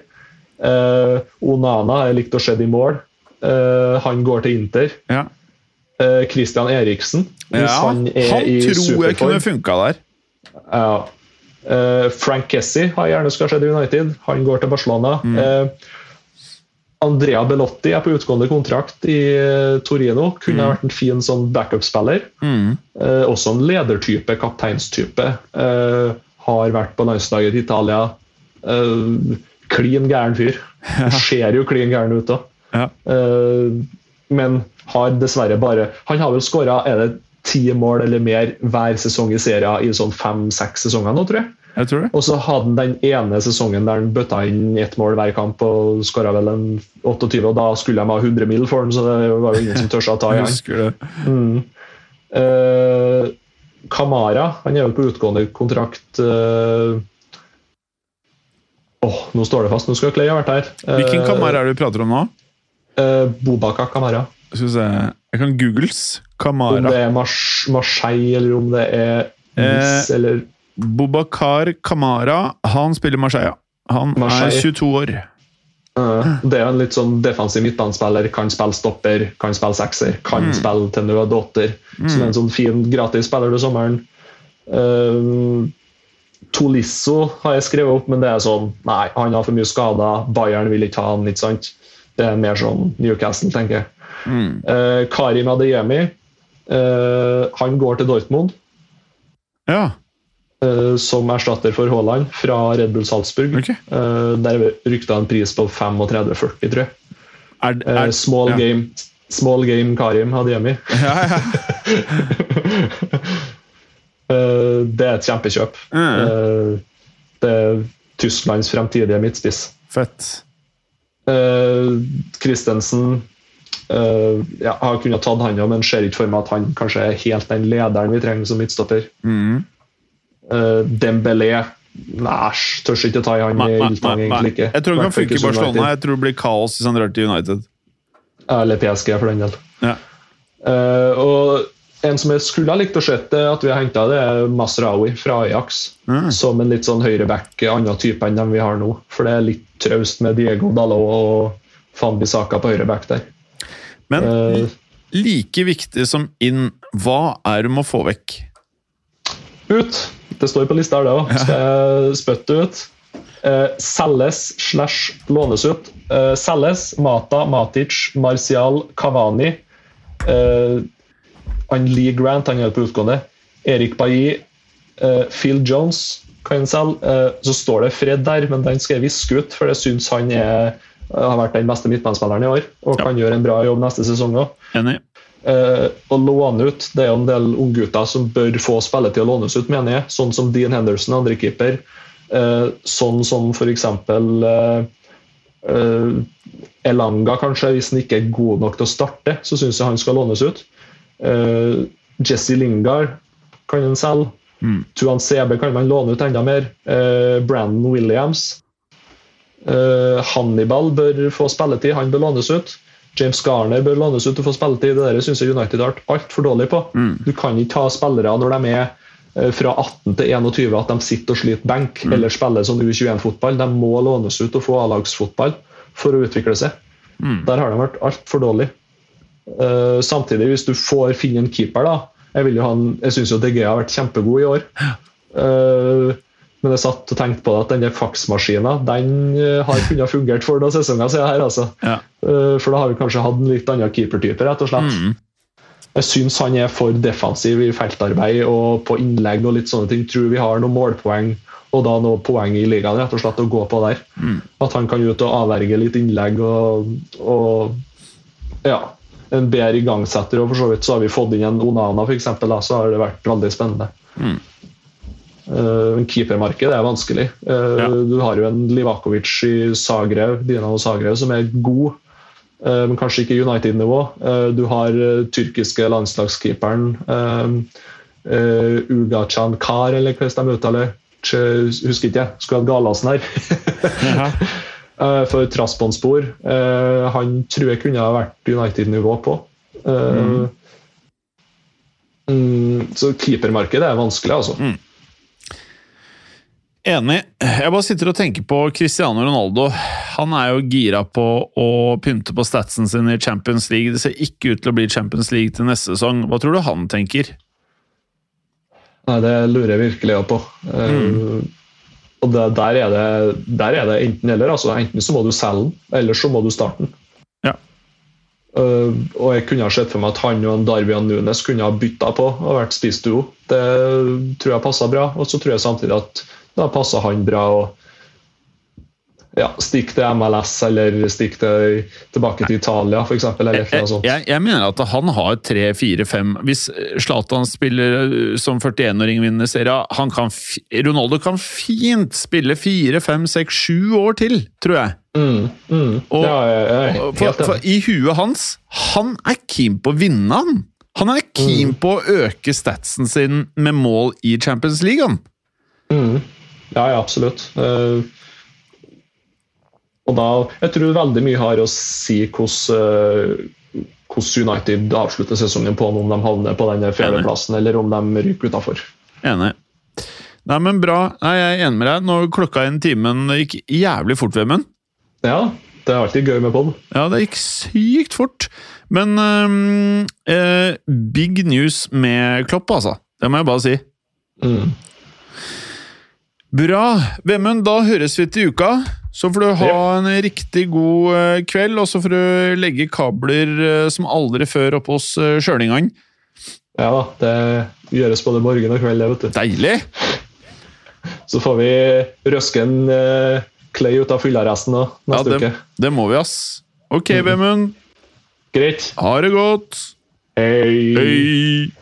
Uh, Onana har jeg likt å se i mål. Eh, han går til Inter. Ja. Eh, Christian Eriksen, hvis Ja, han er han i tror jeg kunne funka der. Ja. Eh, Frank Kessie har gjerne skal skjedd i United. Han går til Barcelona. Mm. Andrea Belotti er på utgående kontrakt i Torino. Kunne mm. vært en fin sånn backup-spiller. Mm. Også en ledertype, kapteinstype. Har vært på landslaget til Italia. Klin gæren fyr. Ser jo klin gæren ut òg. Ja. Eh, men har dessverre bare Han har vel skåra ti mål eller mer hver sesong i serien i sånn fem-seks sesonger nå, tror jeg. Og så hadde han den ene sesongen der han bøtta inn ett mål hver kamp og skåra vel en 28, og da skulle de ha 100 mil for han, så det var jo ingen som tørte å ta i han. Mm. Uh, Kamara han er jo på utgående kontrakt uh, Åh, nå står det fast. Nå skulle Clay ha vært her. Hvilken Kamara er det du prater om nå? Bobaka Kamara. Skal vi se Jeg kan googles. Kamara. Om det er Mars Marseille, eller om det er Nice, Eh, eller Bobakar Kamara. Han spiller Marseille. Han er 22 år. Uh, Det er en litt sånn defensiv midtbanespiller. Kan spille stopper, kan spille sekser, kan Mm. spille til nød åtter. Så det er en sånn fin, gratis spiller til sommeren. Uh, Tolisso har jeg skrevet opp, men det er sånn Nei, han har for mye skader. Bayern vil ikke ha han, ikke sant? Det er mer sånn Newcastle, tenker jeg. Mm. Eh, Karim Adeyemi, eh, han går til Dortmund. Ja, eh, som erstatter for Haaland fra Red Bull Salzburg. Okay. Der rykta en pris på 35-40, tror jeg. Er, er, small, ja. game, small game Karim Adeyemi. Ja, ja. Eh, det er et kjempekjøp. Mm. Eh, det er Tysklands fremtidige midtspiss. Fett. Eh, Christensen eh, ja, har kunnet tatt han, ja, men ser ikke for meg at han kanskje er helt den lederen vi trenger som midtstopper. Mm. Uh, Dembélé Næsj, tør ikke ta i han i nei, egentlig ikke. Jeg tror det kan funke i Barcelona. Jeg tror det blir kaos hvis han drar til United. Eller PSG, for den del. Ja. Uh, og en som jeg skulle ha likt å se at vi har henta, er Masraoui fra Ajax. Mm. Som en litt sånn høyreback, annen type enn dem vi har nå. For det er litt traust med Diego Dalot og Fanby Saka på høyreback der. Men uh, like viktig som inn, hva er det du må få vekk? ut! Det står på lista her, det òg. Skal jeg spytte ut? Uh, selges slash lånes ut. Uh, selges Mata, Matic, Martial, Kavani. Eh, han Lee Grant han er på utgående. Erik Bailly, uh, Phil Jones kan selge. Uh, så står det Fred der, men den skal jeg viske ut, for jeg syns han er, har vært den beste midtbanespilleren i år. Og Ja. kan gjøre en bra jobb neste sesong òg. Enig. Eh, å låne ut Det er jo en del unggutter som bør få spilletid å lånes ut, mener jeg. Sånn som Dean Henderson, andrekeeper. Uh, sånn som f.eks. Uh, uh, Elanga, kanskje, hvis han ikke er god nok til å starte, så syns jeg han skal lånes ut. Uh, Jesse Lingard kan en selge. Mm. Tuan CB kan man låne ut enda mer. Uh, Brandon Williams. Uh, Hannibal bør få spilletid, han bør lånes ut. James Garner bør lånes ut og få spilletid. Det der syns jeg United har vært altfor dårlig på. Mm. Du kan ikke ha spillere når de er fra 18 til 21 at de sitter og sliter benk Mm. eller spiller sånn U21-fotball. De må lånes ut og få A-lagsfotball for å utvikle seg. Mm. Der har de vært altfor dårlige. Eh, samtidig, hvis du får finne en keeper da, Jeg, vil jo ha en, jeg syns DG har vært kjempegod i år. Uh, men jeg satt og tenkte på at den der faksmaskina den eh, har kunnet fungert for noen sesonger siden her. altså. Ja. Uh, For da har vi kanskje hatt en litt annen keepertype, rett og slett. Mm. Jeg syns han er for defensiv i feltarbeid og på innlegg og litt sånne ting. Tror vi har noen målpoeng og da noen poeng i ligaen rett og slett å gå på der. Mm. At han kan ut og avverge litt innlegg og, og ja, en bedre igangsetter. Og for så vidt så har vi fått inn en Onana, for eksempel, da, så har det vært veldig spennende. Mm. Uh, Keepermarkedet er vanskelig. Uh, Ja. Du har jo en Livakovic i Zagreb, Dinamo Zagreb som er god, eh, men kanskje ikke United-nivå. Eh, du har eh, tyrkiske landslagskeeperen uh, Ugacan Kar, eller hvordan de uttaler Husker ikke. Skulle hatt Galasen her. Eh, For Trasponspor. eh, han tror jeg kunne ha vært United-nivå på. Eh, mm, så keepermarkedet er vanskelig, altså. Enig. Jeg bare sitter og tenker på Cristiano Ronaldo. Han er jo gira på å pynte på statsen sin i Champions League. Det ser ikke ut til å bli Champions League til neste sesong. Hva tror du han tenker? Nei, det lurer jeg virkelig på. Eh, og det, der, er det, der er det enten eller. Altså, enten så må du selge den, eller så må du starte den. Ja. Uh, og jeg kunne ha sett for meg at han og en Nunes kunne ha bytta på og vært spist duo. Det tror jeg passer bra. Og så tror jeg samtidig at da passer han bra å ja, stikk til MLS eller stikk til, tilbake til Italia, f.eks. Jeg, jeg, jeg mener at han har tre, fire, fem Hvis Zlatan spiller uh, som 41-åring vinner serien han kan, Ronaldo kan fint spille fire, fem, seks, sju år til, tror jeg. Mm, mm. Og- ja, jeg, For, for i huet hans Han er keen på å vinne, han! Han er keen på å øke statsen sin med mål i Champions League, han. Mm. Ja, ja, absolutt. Eh, og da, jeg tror veldig mye har å si hvordan eh, hvordan United avslutter sesongen på, om de havner på denne fjerdeplassen eller om de ryker utafor. Enig. Nei, men bra. Nei, Jeg er enig med deg. Nå klokka inn timen gikk jævlig fort, Vemund. Ja, det er alltid gøy med pod. Ja, det gikk sykt fort. Men um, eh, big news med Klopp, altså. Det må jeg bare si. Mm. Bra. Vemund, da høres vi til uka. Så får du ha en riktig god eh, kveld, og så får du legge kabler eh, som aldri før opp hos sjølingene. Ja da, det gjøres både morgen og kveld, det, vet du. Deilig! Så får vi røske en uh, ut av fyllearresten da, Ja, neste det, uke. det må vi, ass. Ok, Vemund. Greit. Ha det godt. Hei. Hei!